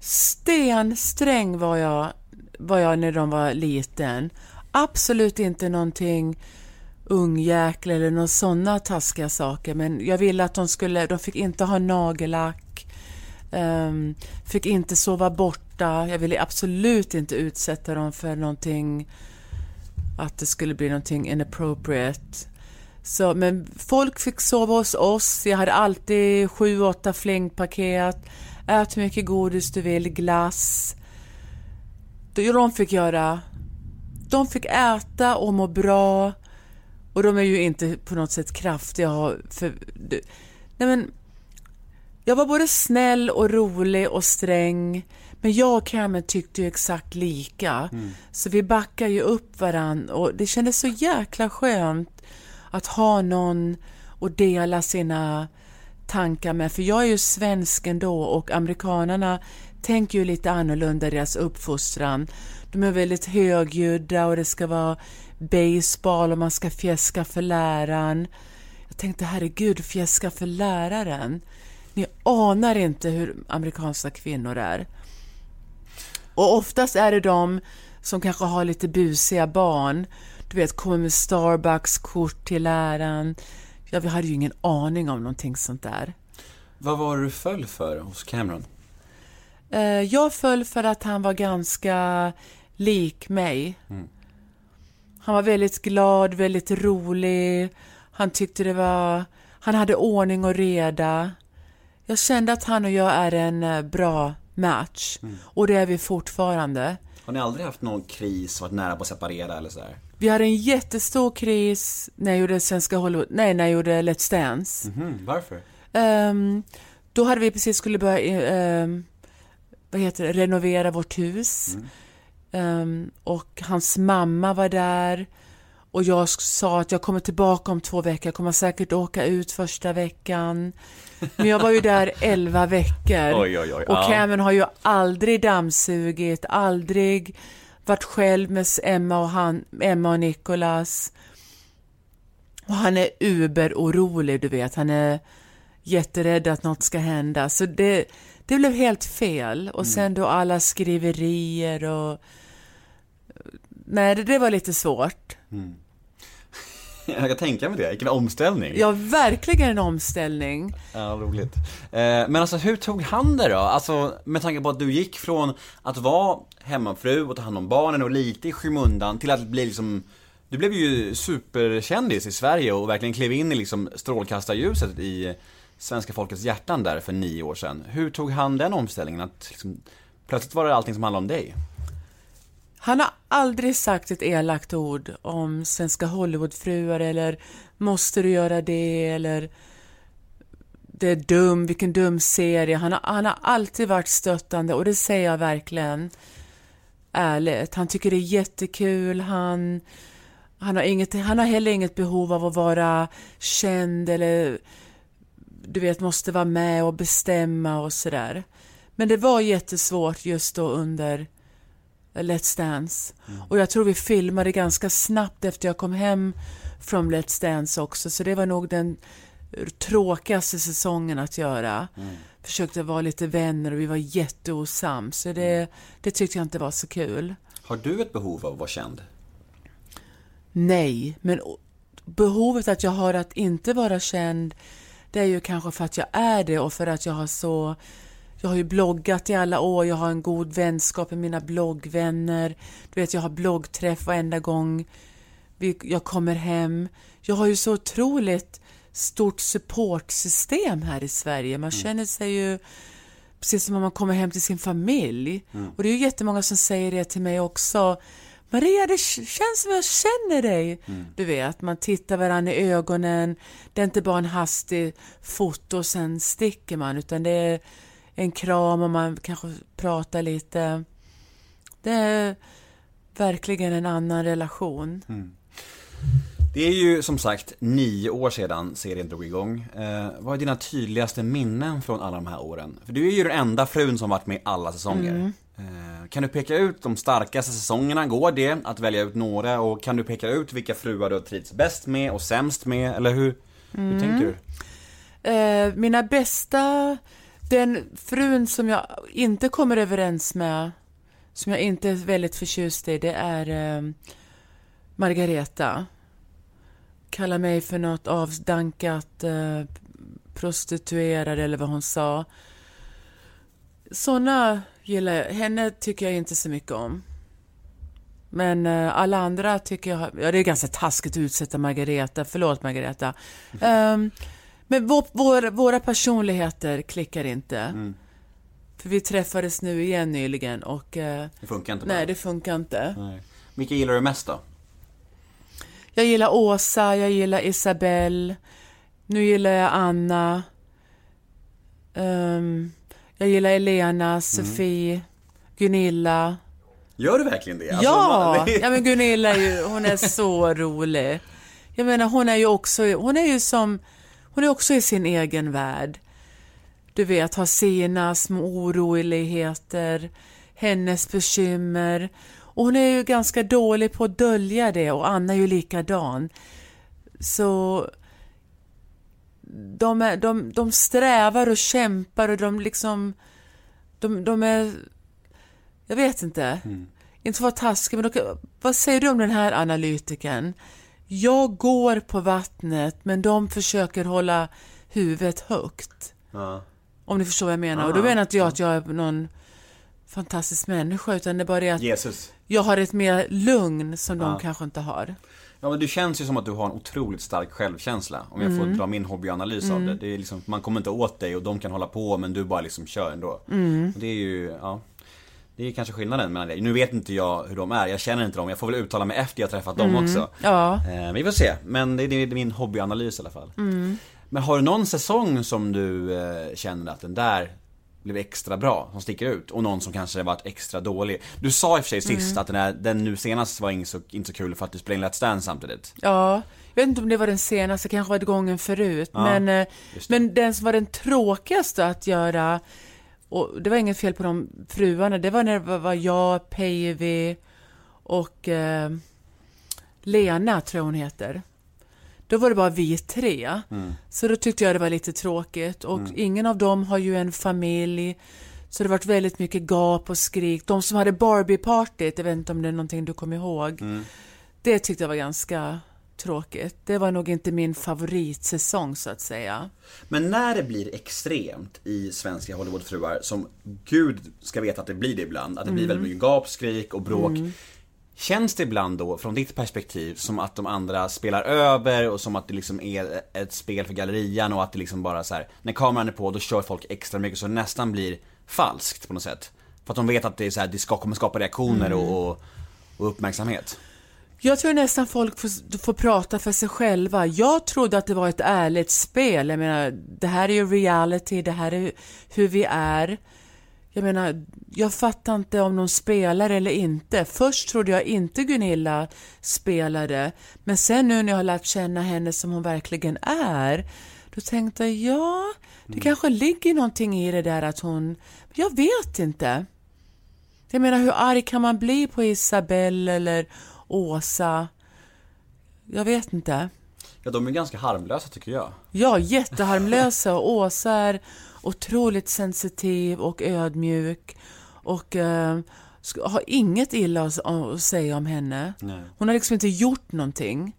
Stensträng var jag, var jag när de var liten. Absolut inte någonting ungjäkel eller några sådana taskiga saker. Men jag ville att de skulle, de fick inte ha nagellack. um, fick inte sova borta. Jag ville absolut inte utsätta dem för någonting, att det skulle bli någonting inappropriate. Så, men folk fick sova hos oss. Jag hade alltid sju, åtta flingpaket. Ät hur mycket godis du vill, glass. De fick göra. De fick äta och må bra. Och de är ju inte på något sätt kraftiga. För, nej men, Jag var både snäll och rolig och sträng. Men jag och Cameron tyckte ju exakt lika. Så vi backade ju upp varann och det kändes så jäkla skönt att ha någon att dela sina tankar med. För jag är ju svensk ändå och amerikanerna tänker ju lite annorlunda i deras uppfostran. De är väldigt högljudda och det ska vara baseball och man ska fjäska för läraren. Jag tänkte herregud, fjäska för läraren. Ni anar inte hur amerikanska kvinnor är. Och oftast är det de som kanske har lite busiga barn. Du vet, kommer med Starbucks-kort till läraren. Ja, vi hade ju ingen aning om någonting sånt där. Vad var det du föll för hos Cameron? Eh, Jag föll för att han var ganska lik mig. Han var väldigt glad, väldigt rolig. Han tyckte det var... Han hade ordning och reda. Jag kände att han och jag är en eh, bra match. Och det är vi fortfarande. Har ni aldrig haft någon kris, varit nära på att separera eller sådär? Vi hade en jättestor kris när jag gjorde Svenska Hollywood... Nej, när jag gjorde Let's Dance. Mhm, varför? Ehm, då hade vi precis skulle börja ehm, vad heter det, renovera vårt hus. Ehm, och hans mamma var där. Och jag sa att jag kommer tillbaka om två veckor. Jag kommer säkert åka ut första veckan. Men jag var ju där elva veckor. Oj, oj, oj, Och. Cameron har ju aldrig dammsugit, aldrig varit själv med Emma och, han, Emma och Nicholas. Och han är uber-orolig, du vet. Han är jätterädd att något ska hända. Så det, det blev helt fel. Och sen då alla skriverier och... Nej, det, det var lite svårt. Jag kan tänka mig det, vilken omställning. Ja, verkligen en omställning. Ja, roligt. Eh, men alltså hur tog han det då? Alltså med tanke på att du gick från att vara hemmafru och ta hand om barnen och lite i skymundan till att bli liksom Du blev ju superkändis i Sverige och verkligen klev in i liksom strålkastarljuset i svenska folkets hjärtan där för nio år sedan. Hur tog han den omställningen? Att liksom, plötsligt var det allting som handlade om dig? Han har aldrig sagt ett elakt ord om svenska Hollywoodfruar eller måste du göra det eller det är dum, vilken dum serie. Han har, han har alltid varit stöttande och det säger jag verkligen ärligt. Han tycker det är jättekul, han, han, har inget, han har heller inget behov av att vara känd eller du vet, måste vara med och bestämma och sådär. Men det var jättesvårt just då under Let's Dance. Och jag tror vi filmade ganska snabbt efter jag kom hem från Let's Dance också, så det var nog den tråkigaste säsongen att göra. Försökte vara lite vänner och vi var jätteosams, så det, det tyckte jag inte var så kul. Har du ett behov av att vara känd? Nej, men behovet att jag har att inte vara känd, det är ju kanske för att jag är det och för att jag har så jag har ju bloggat i alla år, jag har en god vänskap med mina bloggvänner. Du vet, jag har bloggträff varenda gång jag kommer hem. Jag har ju så otroligt stort supportsystem här i Sverige. Man känner sig ju precis som om man kommer hem till sin familj. Och det är ju jättemånga som säger det till mig också. Maria, det känns som jag känner dig. Du vet, man tittar varandra i ögonen. Det är inte bara en hastig foto och sen sticker man, utan det är en kram och man kanske pratar lite. Det är verkligen en annan relation. Det är ju som sagt nio år sedan serien drog igång. Eh, vad är dina tydligaste minnen från alla de här åren? För du är ju den enda frun som varit med i alla säsonger. Eh, kan du peka ut de starkaste säsongerna? Går det att välja ut några? Och kan du peka ut vilka fruar du har trivts bäst med och sämst med? Eller hur, hur tänker du? Eh, mina bästa, den frun som jag inte kommer överens med, som jag inte är väldigt förtjust i, det är eh, Margareta. Kallar mig för något avdankat eh, prostituerad eller vad hon sa. Såna gillar jag. Henne tycker jag inte så mycket om. Men eh, alla andra tycker jag... Ja, det är ganska taskigt att utsätta Margareta. Förlåt, Margareta. Ehm, men vår, vår, våra personligheter klickar inte. För vi träffades nu igen nyligen och... eh, Det funkar inte bara. nej, det funkar inte. Nej. Vilka gillar du mest då? Jag gillar Åsa, jag gillar Isabelle. Nu gillar jag Anna. Ehm, jag gillar Elena, Sofie, Gunilla. Gör du verkligen det? Alltså, ja! man- det- ja, men Gunilla är ju, hon är så rolig. Jag menar, hon är ju också, hon är ju som, hon är också i sin egen värld. Du vet, har sina små oroligheter, hennes bekymmer. Och hon är ju ganska dålig på att dölja det och Anna är ju likadan. Så de, är, de, de strävar och kämpar och de liksom, de, de är, jag vet inte, inte för att vara taskig, men de, vad säger du om den här analytikern? Jag går på vattnet, men de försöker hålla huvudet högt. Ja. Om ni förstår vad jag menar. Och då Aha. menar inte jag att jag är någon fantastisk människa, utan det är bara det att Jesus. jag har ett mer lugn som de Ja. kanske inte har. Ja men det känns ju som att du har en otroligt stark självkänsla. Om jag får Mm. dra min hobbyanalys av det. det är liksom, man kommer inte åt dig och de kan hålla på men du bara liksom kör ändå. Mm. Och det är ju, ja. Det är kanske skillnaden mellan dig. Nu vet inte jag hur de är, jag känner inte dem. Jag får väl uttala mig efter jag träffat dem också. Mm. Ja. Eh, vi får se. Men det är, det är min hobbyanalys i alla fall. Mm. Men har du någon säsong som du eh, känner att den där blev extra bra, som sticker ut? Och någon som kanske varit extra dålig? Du sa i och för sig sist Mm. att den, här, den nu senast var inte så, inte så kul för att du spelade in Let's Dance samtidigt. Ja, jag vet inte om det var den senaste, kanske var det gången förut. Ja, men, eh, det. men den som var den tråkigaste att göra, och det var inget fel på de fruarna, det var när det var- jag, Päivi och eh, Lena, tror jag hon heter. Då var det bara vi tre. Mm. Så då tyckte jag det var lite tråkigt. Och Mm. ingen av dem har ju en familj. Så det varit väldigt mycket gap och skrik. De som hade Barbie-partyt, jag vet inte om det är någonting du kommer ihåg. Mm. Det tyckte jag var ganska tråkigt. Det var nog inte min favoritsäsong så att säga. Men när det blir extremt i svenska Hollywoodfruar, som gud ska veta att det blir det ibland, att det blir Mm. väldigt mycket gap, skrik och bråk. Mm. Känns det ibland då, från ditt perspektiv, som att de andra spelar över och som att det liksom är ett spel för gallerian och att det liksom bara så här, när kameran är på då kör folk extra mycket så det nästan blir falskt på något sätt. För att de vet att det är så här, det ska, kommer skapa reaktioner Mm. och, och uppmärksamhet. Jag tror nästan folk får, får prata för sig själva. Jag trodde att det var ett ärligt spel. Jag menar, det här är ju reality, det här är hur vi är. Jag menar, jag fattar inte om någon spelar eller inte. Först trodde jag inte Gunilla spelade, men sen nu när jag har lärt känna henne som hon verkligen är, då tänkte jag, ja, det kanske ligger någonting i det där att hon, jag vet inte. Jag menar, hur arg kan man bli på Isabelle eller Åsa? Jag vet inte. Ja, de är ganska harmlösa tycker jag. Ja, jätteharmlösa och Åsa är otroligt sensitiv och ödmjuk och eh, har inget illa att, att säga om henne. Nej. Hon har liksom inte gjort någonting.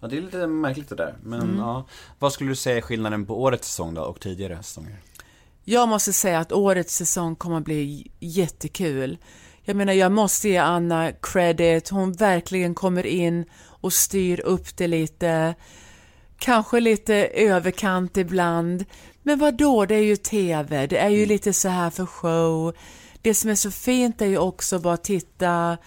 Ja, det är lite märkligt det där. Men Mm. ja, vad skulle du säga är skillnaden på årets säsong då och tidigare säsonger? Jag måste säga att årets säsong kommer att bli jättekul. Jag menar, jag måste ge Anna credit. Hon verkligen kommer in och styr upp det lite. Kanske lite överkant ibland. Men vad då? det är ju TV. Det är ju lite så här för show. Det som är så fint är ju också bara att titta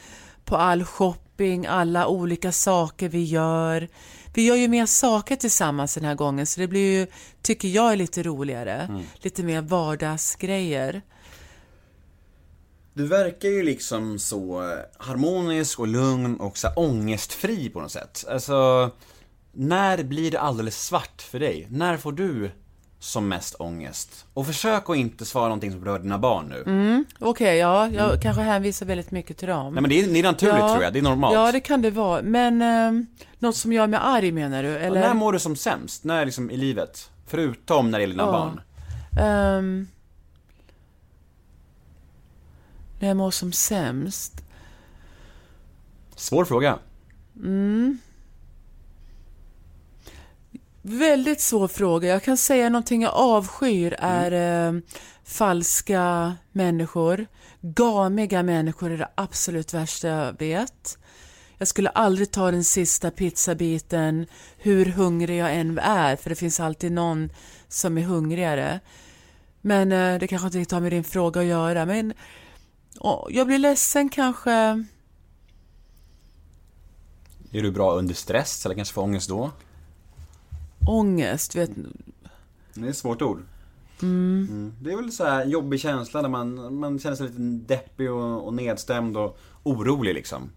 på all shopping, alla olika saker vi gör. Vi gör ju mer saker tillsammans den här gången så det blir ju, tycker jag, lite roligare. Mm. Lite mer vardagsgrejer. Du verkar ju liksom så eh, harmonisk och lugn och så här ångestfri på något sätt. Alltså, när blir det alldeles svart för dig? När får du som mest ångest? Och försök att inte svara någonting som berör dina barn nu. Mm, Okej, ja, jag kanske hänvisar väldigt mycket till dem. Nej men det är, det är naturligt Ja. tror jag, det är normalt. Ja, det kan det vara. Men eh, något som gör mig arg menar du? Eller? när mår du som sämst? När liksom i livet? Förutom när det gäller dina Ja. barn? Ehm, när jag mår som sämst? Svår fråga. Mm. Väldigt svår fråga. Jag kan säga någonting jag avskyr är eh, falska människor. Gamiga människor är det absolut värsta jag vet. Jag skulle aldrig ta den sista pizzabiten hur hungrig jag än är, för det finns alltid någon som är hungrigare. Men eh, det kanske inte har med din fråga att göra. Men jag blir ledsen kanske. Är du bra under stress eller kanske får ångest då? Ångest, vet Det är ett svårt ord. Mm. Det är väl så här jobbig känsla där man, man känner sig lite deppig och, och nedstämd och orolig liksom.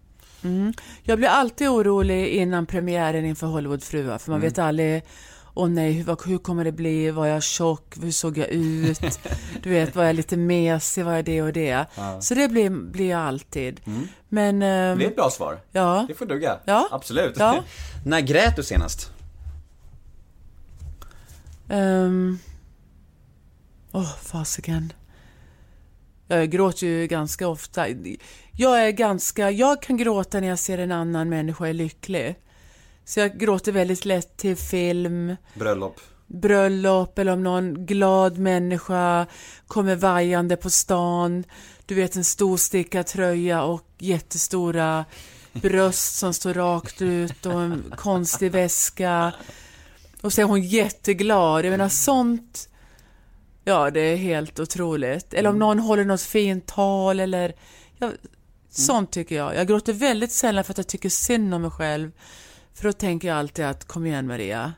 Jag blir alltid orolig innan premiären inför Hollywoodfruar för man vet aldrig Åh nej, hur, hur kommer det bli? Var jag tjock? Hur såg jag ut? Du vet, var jag lite mesig? Var jag det och det? Så det blir, blir jag alltid. Men... ehm, Det är ett bra svar. Ja. Det får duga. Ja. Absolut. Ja. När grät du senast? Ehm, Åh, fasiken. Jag gråter ju ganska ofta. Jag är ganska, jag kan gråta när jag ser en annan människa är lycklig. Så jag gråter väldigt lätt till film, Bröllop. bröllop eller om någon glad människa kommer vajande på stan. Du vet en stor stickad tröja och jättestora bröst som står rakt ut och en konstig väska. Och så är hon jätteglad. Jag menar sånt. Ja, det är helt otroligt. Eller om någon håller något fint tal eller ja, sånt tycker jag. Jag gråter väldigt sällan för att jag tycker synd om mig själv. För då tänker jag alltid att kom igen Maria.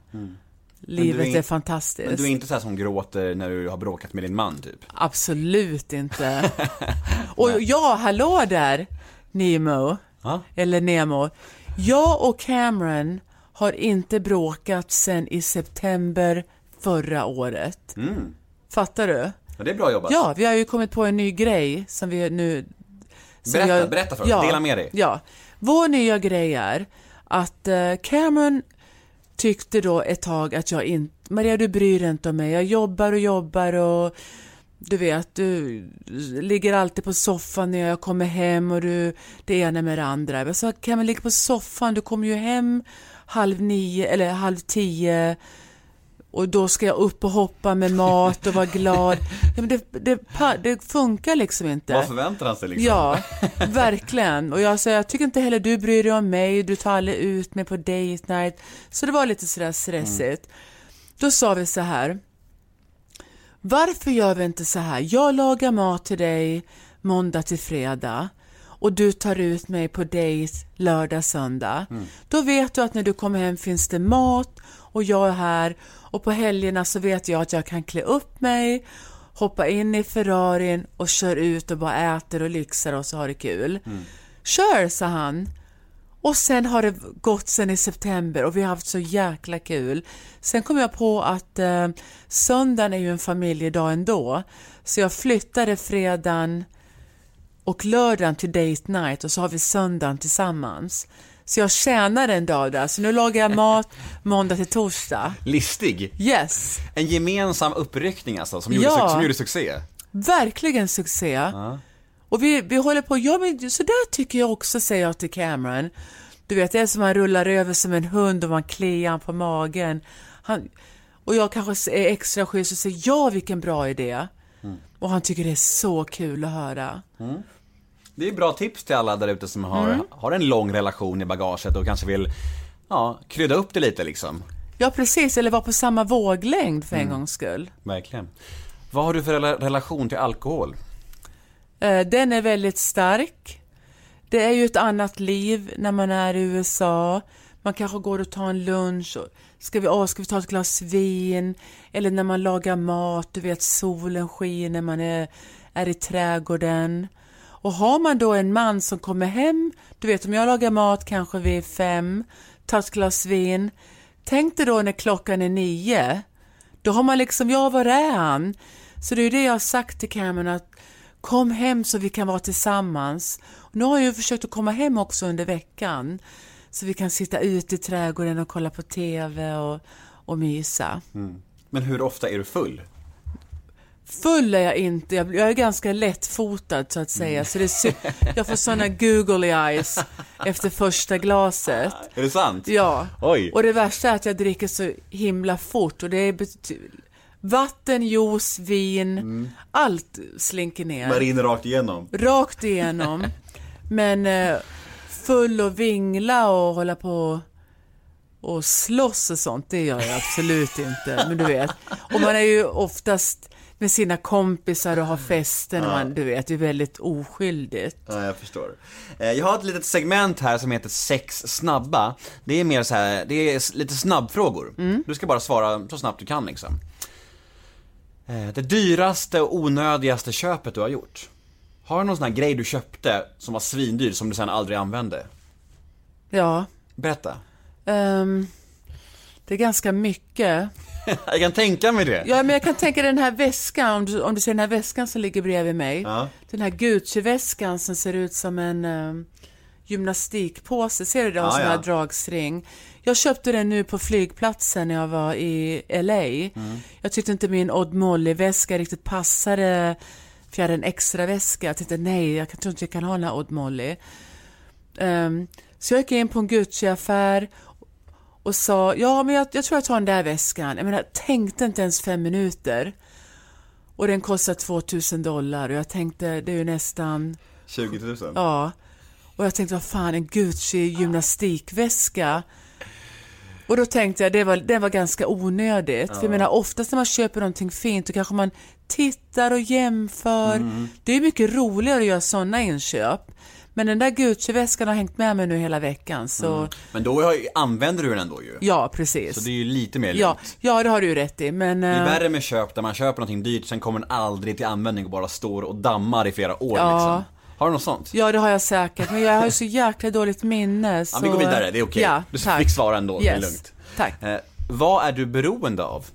Livet Men du är- är, fantastiskt. Men du är inte så här som gråter när du har bråkat med din man typ? Absolut inte. och ja, hallå där, Nemo. Ja. Eller Nemo. Jag och Cameron har inte bråkat sen i september förra året. Mm. Fattar du? Ja, det är bra jobbat. Ja, vi har ju kommit på en ny grej som vi nu... som Berätta, jag- berätta för oss. Dela med dig. Ja. Vår nya grej är att eh, Cameron tyckte då ett tag att jag inte... Maria, du bryr dig inte om mig. Jag jobbar och jobbar och du vet, du ligger alltid på soffan när jag kommer hem och du det ena med det andra. Jag sa, Cameron, ligger på soffan, du kommer ju hem halv nio eller halv tio och då ska jag upp och hoppa med mat och vara glad. Ja, men det, det, det funkar liksom inte. Vad förväntar han sig liksom? Ja, verkligen. Och jag säger, jag tycker inte heller du bryr dig om mig, du tar aldrig ut mig på date night. Så det var lite sådär stressigt. Då sa vi så här. Varför gör vi inte så här? Jag lagar mat till dig måndag till fredag och du tar ut mig på dejt lördag, söndag. Då vet du att när du kommer hem finns det mat och jag är här och på helgerna så vet jag att jag kan klä upp mig, hoppa in i Ferrarin och kör ut och bara äter och lyxar och så har det kul. Kör, sa han. Och sen har det gått sen i september och vi har haft så jäkla kul. Sen kom jag på att eh, söndagen är ju en familjedag ändå. Så jag flyttade fredagen och lördagen till date night och så har vi söndagen tillsammans. Så jag tjänar en dag där. Så nu lagar jag mat måndag till torsdag. Listig. Yes, En gemensam uppryckning alltså, som gjorde, Ja. som gjorde succé. verkligen succé. Och vi, vi håller på, ja men så där tycker jag också, säger jag till Cameron. Du vet, det är som man rullar över som en hund och man kliar han på magen. Han, och jag kanske är extra schysst och säger ja vilken bra idé. Och han tycker det är så kul att höra. Det är bra tips till alla där ute som har, har en lång relation i bagaget och kanske vill, ja, krydda upp det lite liksom. Ja precis, eller vara på samma våglängd för en gångs skull. Verkligen. Vad har du för rela- relation till alkohol? Eh, Den är väldigt stark. Det är ju ett annat liv när man är i USA. Man kanske går och tar en lunch. Och ska, vi, åh, ska vi ta ett glas vin? Eller när man lagar mat, du vet solen skiner, man är, är i trädgården. Och har man då en man som kommer hem, du vet om jag lagar mat kanske vid fem, tar ett glas vin. Tänk dig då när klockan är nio. Då har man liksom, ja var är han? Så det är ju det jag har sagt till Cameron att kom hem så vi kan vara tillsammans. Och nu har jag ju försökt att komma hem också under veckan. Så vi kan sitta ute i trädgården och kolla på TV och, och mysa. Mm. Men hur ofta är du full? Full är jag inte, jag, är ganska lättfotad så att säga. Så det är jag får såna googly eyes efter första glaset. Är det sant? Ja, Oj. och det värsta är att jag dricker så himla fort och det är vatten, juice, vin, allt slinker ner. Bara rakt igenom. Rakt igenom. Men eh, full och vingla och hålla på och slåss och sånt, det gör jag absolut inte. Men du vet, och man är ju oftast med sina kompisar och har festen och man, du vet, det är väldigt oskyldigt. Ja, jag förstår. Eh, Jag har ett litet segment här som heter sex snabba. Det är mer så här, det är lite snabbfrågor. Du ska bara svara så snabbt du kan liksom. Eh, Det dyraste och onödigaste köpet du har gjort? Har du någon sån här grej du köpte som var svindyr som du sen aldrig använde? Ja. Berätta. ehm, det är ganska mycket. Jag kan tänka mig det. Ja, men jag kan tänka den här väskan, om du, om du ser den här väskan som ligger bredvid mig. Ja. Den här Gucci-väskan som ser ut som en um, gymnastikpåse. Ser du det? Har Ja, sån här ja. dragstring. Jag köpte den nu på flygplatsen när jag var i LA. Mm. Jag tyckte inte min Odd Molly-väska riktigt passade för jag hade en extra väska. Jag tänkte nej, jag tror inte jag kan ha den här Odd Molly. Ehm, så jag gick in på en Gucci-affär och sa, ja men jag, jag tror jag tar den där väskan. Jag menar, tänkte inte ens fem minuter. Och den kostar 2000 dollar och jag tänkte, det är ju nästan, 20 000? ja. Och jag tänkte, vad fan, en Gucci gymnastikväska. Och då tänkte jag, det var, det var ganska onödigt. För jag menar, oftast när man köper någonting fint, då kanske man tittar och jämför. Det är mycket roligare att göra sådana inköp. Men den där Gucci-väskan har hängt med mig nu hela veckan, så Men då har, använder du den ändå ju. ja, precis. Så det är ju lite mer Ja, lugnt. ja, det har du ju rätt i, men... Det är eh, värre med köp där man köper någonting dyrt, sen kommer den aldrig till användning och bara står och dammar i flera år Ja. liksom. Har du något sånt? Ja, det har jag säkert, men jag har ju så jäkla dåligt minne. Så... Ja, vi går vidare, det är okej. Ja, du tack. fick svara ändå, det är Yes, lugnt. Tack. Eh, vad är du beroende av?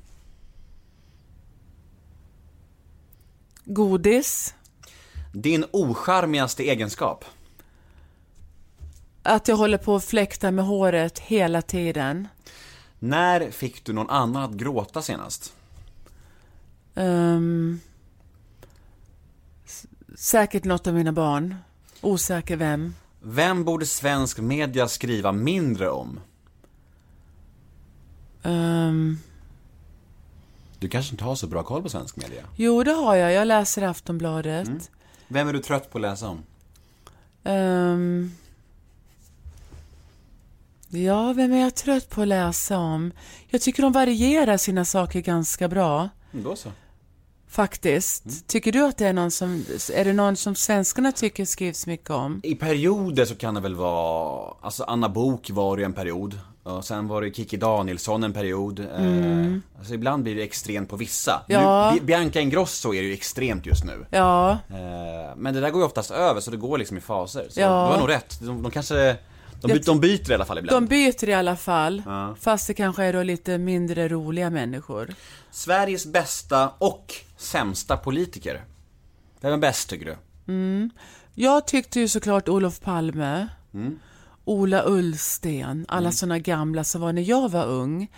Godis. Din ocharmigaste egenskap? Att jag håller på att fläkta med håret hela tiden. När fick du någon annan att gråta senast? S- säkert något av mina barn. Osäker vem. Vem borde svensk media skriva mindre om? Ehm, Du kanske inte har så bra koll på svensk media? jo, det har jag. Jag läser Aftonbladet. Mm. Vem är du trött på att läsa om? Ehm, ja, vem är jag trött på att läsa om? Jag tycker de varierar sina saker ganska bra. Mm, Då så. Faktiskt. Tycker du att det är någon som, är det någon som svenskarna tycker skrivs mycket om? I perioder så kan det väl vara, alltså Anna Bok var det ju en period. Och sen var det Kiki Danielsson en period. Eh, alltså ibland blir det extremt på vissa. Mm. Ja. Nu, Bi- Bianca Ingrosso är det ju extremt just nu. Ja, Eh, men det där går ju oftast över så det går liksom i faser. Så Ja. du har nog rätt. De, de kanske, de, Jag by, de byter i alla fall de ibland. byter i alla fall. Ja. Fast det kanske är då lite mindre roliga människor. Sveriges bästa och sämsta politiker. Vem är bäst tycker du? Jag tyckte ju såklart Olof Palme. Ola Ullsten, alla såna gamla som var när jag var ung.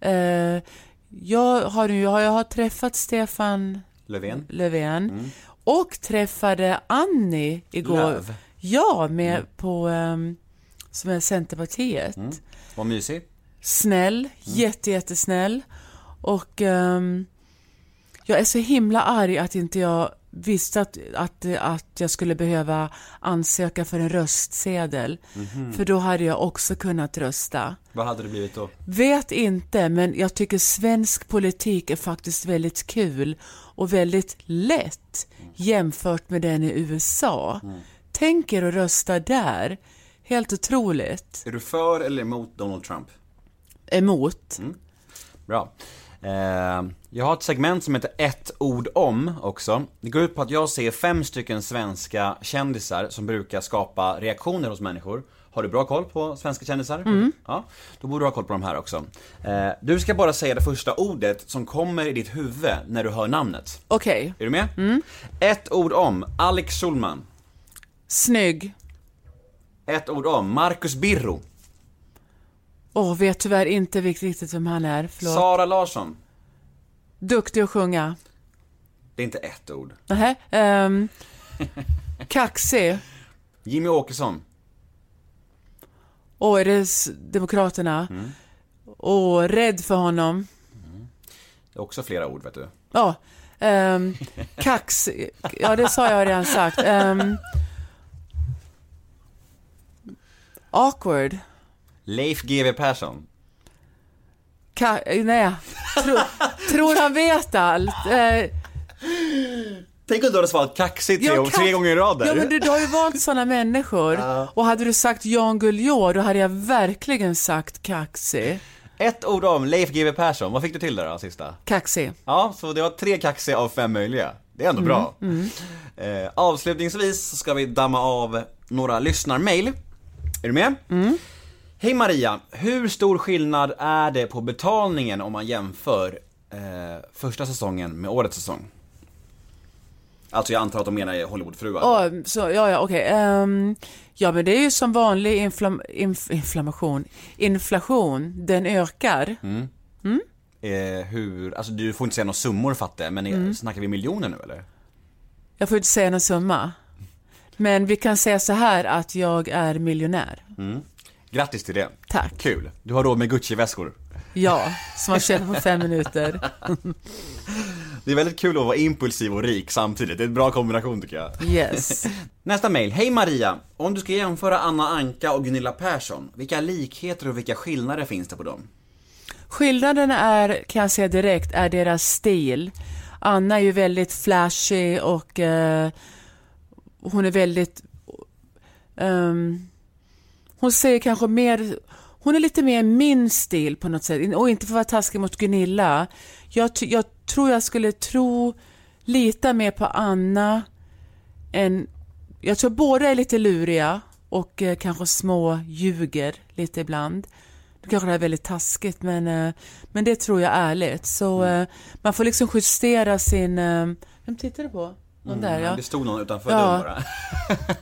Eh, jag, har ju, jag har träffat Stefan Löfven? Löfven och träffade Annie igår. Löv? Ja, med på, ehm, som är Centerpartiet. Vad mysig. Snäll, jätte, jättesnäll. Och ehm, jag är så himla arg att inte jag visste att, att, att jag skulle behöva ansöka för en röstsedel. För då hade jag också kunnat rösta. Vad hade det blivit då? Vet inte, men jag tycker svensk politik är faktiskt väldigt kul och väldigt lätt jämfört med den i USA. Tänk er att rösta där. Helt otroligt. Är du för eller emot Donald Trump? Emot. Bra. Eh, jag har ett segment som heter ett ord om också. Det går ut på att jag ser fem stycken svenska kändisar som brukar skapa reaktioner hos människor. Har du bra koll på svenska kändisar? Ja, då borde du ha koll på de här också. Eh, du ska bara säga det första ordet som kommer i ditt huvud när du hör namnet. Okej. Är du med? Ett ord om Alex Schulman. Snygg. Ett ord om Marcus Birro. Åh, vet tyvärr inte riktigt vem han är. Förlåt. Sara Larsson. Duktig att sjunga. Det är inte ett ord. Nähä. Um, kaxig. Jimmy Åkesson. Åh, är det Demokraterna? Åh, rädd för honom. Det är också flera ord vet du. Ja. Um, kax. Ja, det sa jag redan sagt. Um, awkward. Leif GW Persson. Ka- nej. Tro, tror han vet allt. Eh, Tänk om du hade svarat kaxigt tre, Ja, tre gånger i rad där. Ja, men du, du har ju valt sådana människor. Och hade du sagt Jan Guillou, då hade jag verkligen sagt kaxig. Ett ord om Leif GW Persson, vad fick du till där då, sista? Kaxig. Ja, så det var tre kaxiga av fem möjliga. Det är ändå bra. Eh, avslutningsvis så ska vi damma av några lyssnarmail. Är du med? Hej Maria, hur stor skillnad är det på betalningen om man jämför eh, första säsongen med årets säsong? Alltså jag antar att de menar Hollywoodfruar. Åh, så, ja, ja, okej. Ehm, ja, men det är ju som vanlig inflam, inf, inflammation. Inflation, den ökar. Eh, hur, alltså du får inte säga några summor fattar men mm. snackar vi miljoner nu eller? Jag får inte säga någon summa. Men vi kan säga så här att jag är miljonär. Grattis till det. Tack. Kul. Du har råd med Gucci-väskor. Ja, som man köper på fem minuter. Det är väldigt kul att vara impulsiv och rik samtidigt, det är en bra kombination tycker jag. Yes. Nästa mail. Hej Maria! Om du ska jämföra Anna Anka och Gunilla Persson, vilka likheter och vilka skillnader finns det på dem? Skillnaden är, kan jag säga direkt, är deras stil. Anna är ju väldigt flashig och eh, hon är väldigt... ehm, hon säger kanske mer... Hon är lite mer min stil på något sätt. Och inte för att vara taskig mot Gunilla. Jag, jag tror jag skulle tro lita mer på Anna än... Jag tror båda är lite luriga och eh, kanske små ljuger lite ibland. Nu kanske det här är väldigt taskigt men, eh, men det tror jag ärligt. Så eh, man får liksom justera sin... Eh, vem tittar du på? Någon där ja. Det stod någon utanför Ja. dörren bara.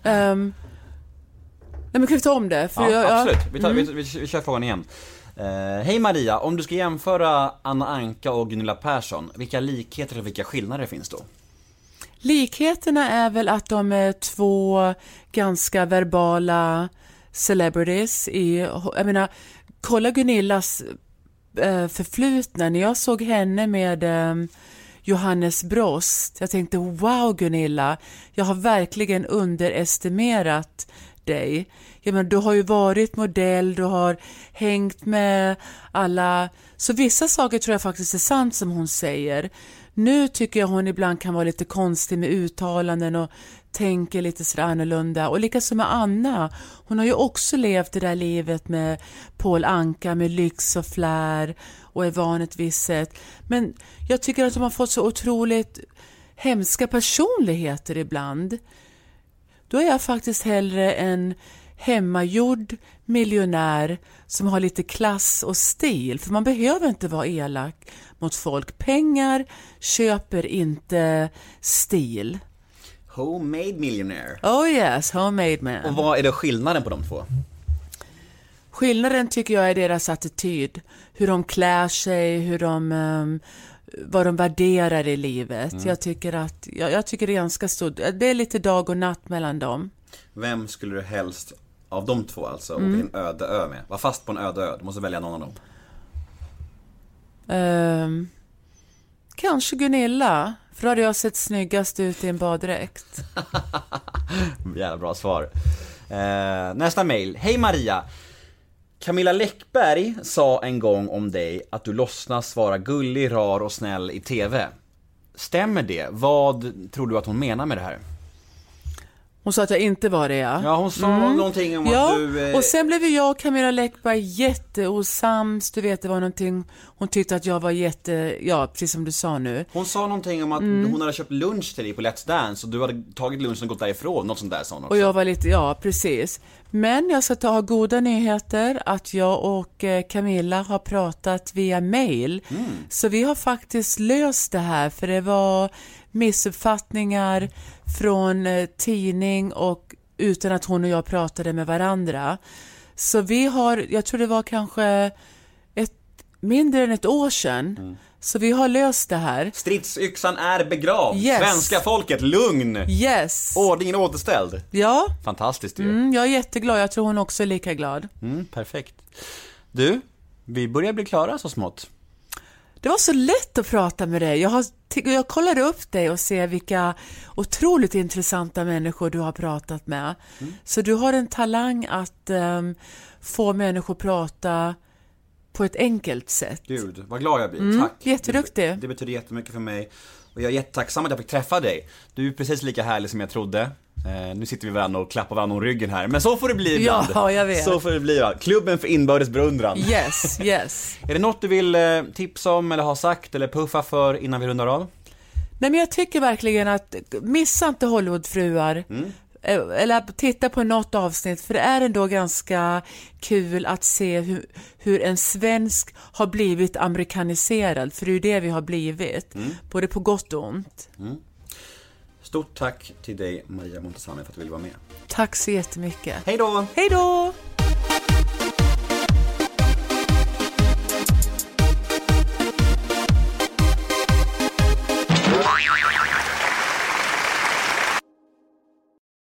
Ehm, nej men kan vi ta om det? Ja, jag- absolut. Vi, tar, vi, vi, vi kör frågan igen. Eh, Hej Maria, om du ska jämföra Anna Anka och Gunilla Persson, vilka likheter och vilka skillnader finns då? Likheterna är väl att de är två ganska verbala celebrities i, jag menar, kolla Gunillas eh, förflutna. När jag såg henne med eh, Johannes Brost, jag tänkte wow Gunilla, jag har verkligen underestimerat dig. Ja, men du har ju varit modell, du har hängt med alla, så vissa saker tror jag faktiskt är sant som hon säger. Nu tycker jag hon ibland kan vara lite konstig med uttalanden och tänker lite sådär annorlunda. Och likaså med Anna. Hon har ju också levt det där livet med Paul Anka med lyx och flär och är van ett visst sätt. Men jag tycker att de har fått så otroligt hemska personligheter ibland. Då är jag faktiskt hellre en hemmagjord miljonär som har lite klass och stil. För man behöver inte vara elak mot folk. Pengar köper inte stil. Homemade Millionaire. Oh yes, homemade man. Och vad är då skillnaden på de två? Skillnaden tycker jag är deras attityd. Hur de klär sig, hur de, ehm, vad de värderar i livet. Jag tycker att, jag, jag tycker det är ganska stort. Det är lite dag och natt mellan dem. Vem skulle du helst, av de två alltså, Mm. åka till en öde ö med? Var fast på en öde ö, du måste välja någon av dem. Ehm, kanske Gunilla, för då hade jag sett snyggast ut i en baddräkt. Jävla bra svar. Eh, nästa mail. Hej Maria! Camilla Läckberg sa en gång om dig att du låtsas vara gullig, rar och snäll i TV. Stämmer det? Vad tror du att hon menar med det här? Hon sa att jag inte var det ja. Ja, hon sa någonting om Ja, att du... eh, och sen blev ju jag och Camilla Läckberg jätteosams. Du vet, det var någonting, hon tyckte att jag var jätte, ja precis som du sa nu. Hon sa någonting om att Mm. hon hade köpt lunch till dig på Let's Dance och du hade tagit lunchen och gått därifrån, något sånt där sa hon också. Och jag var lite, ja precis. Men jag ska ta ha goda nyheter att jag och eh, Camilla har pratat via mail. Så vi har faktiskt löst det här för det var missuppfattningar från eh, tidning och utan att hon och jag pratade med varandra. Så vi har, jag tror det var kanske ett, mindre än ett år sedan. Så vi har löst det här. Stridsyxan är begravd! Yes. Svenska folket, lugn! Yes! Ordningen återställd. Ja, Fantastiskt ju. mm, jag är jätteglad. Jag tror hon också är lika glad. Mm, perfekt. Du, vi börjar bli klara så smått. Det var så lätt att prata med dig. Jag, har, jag kollade upp dig och ser vilka otroligt intressanta människor du har pratat med. Så du har en talang att ehm, få människor att prata på ett enkelt sätt. Gud, vad glad jag blir. Mm, Tack. jätteduktig. Det, det betyder jättemycket för mig. Och jag är jättetacksam att jag fick träffa dig. Du är precis lika härlig som jag trodde. Eh, nu sitter vi varandra och klappar varandra om ryggen här. Men så får det bli ibland. Ja, jag vet. Så får det bli. Va? Klubben för inbördes beundran. Yes, yes. Är det något du vill eh, tipsa om eller ha sagt eller puffa för innan vi rundar av? Nej men jag tycker verkligen att missa inte Hollywoodfruar. Eh, Eller titta på något avsnitt för det är ändå ganska kul att se hur, hur en svensk har blivit amerikaniserad, för det är ju det vi har blivit. Både på gott och ont. Stort tack till dig Maria Montazami för att du ville vara med. Tack så jättemycket. Hej då! Hej då!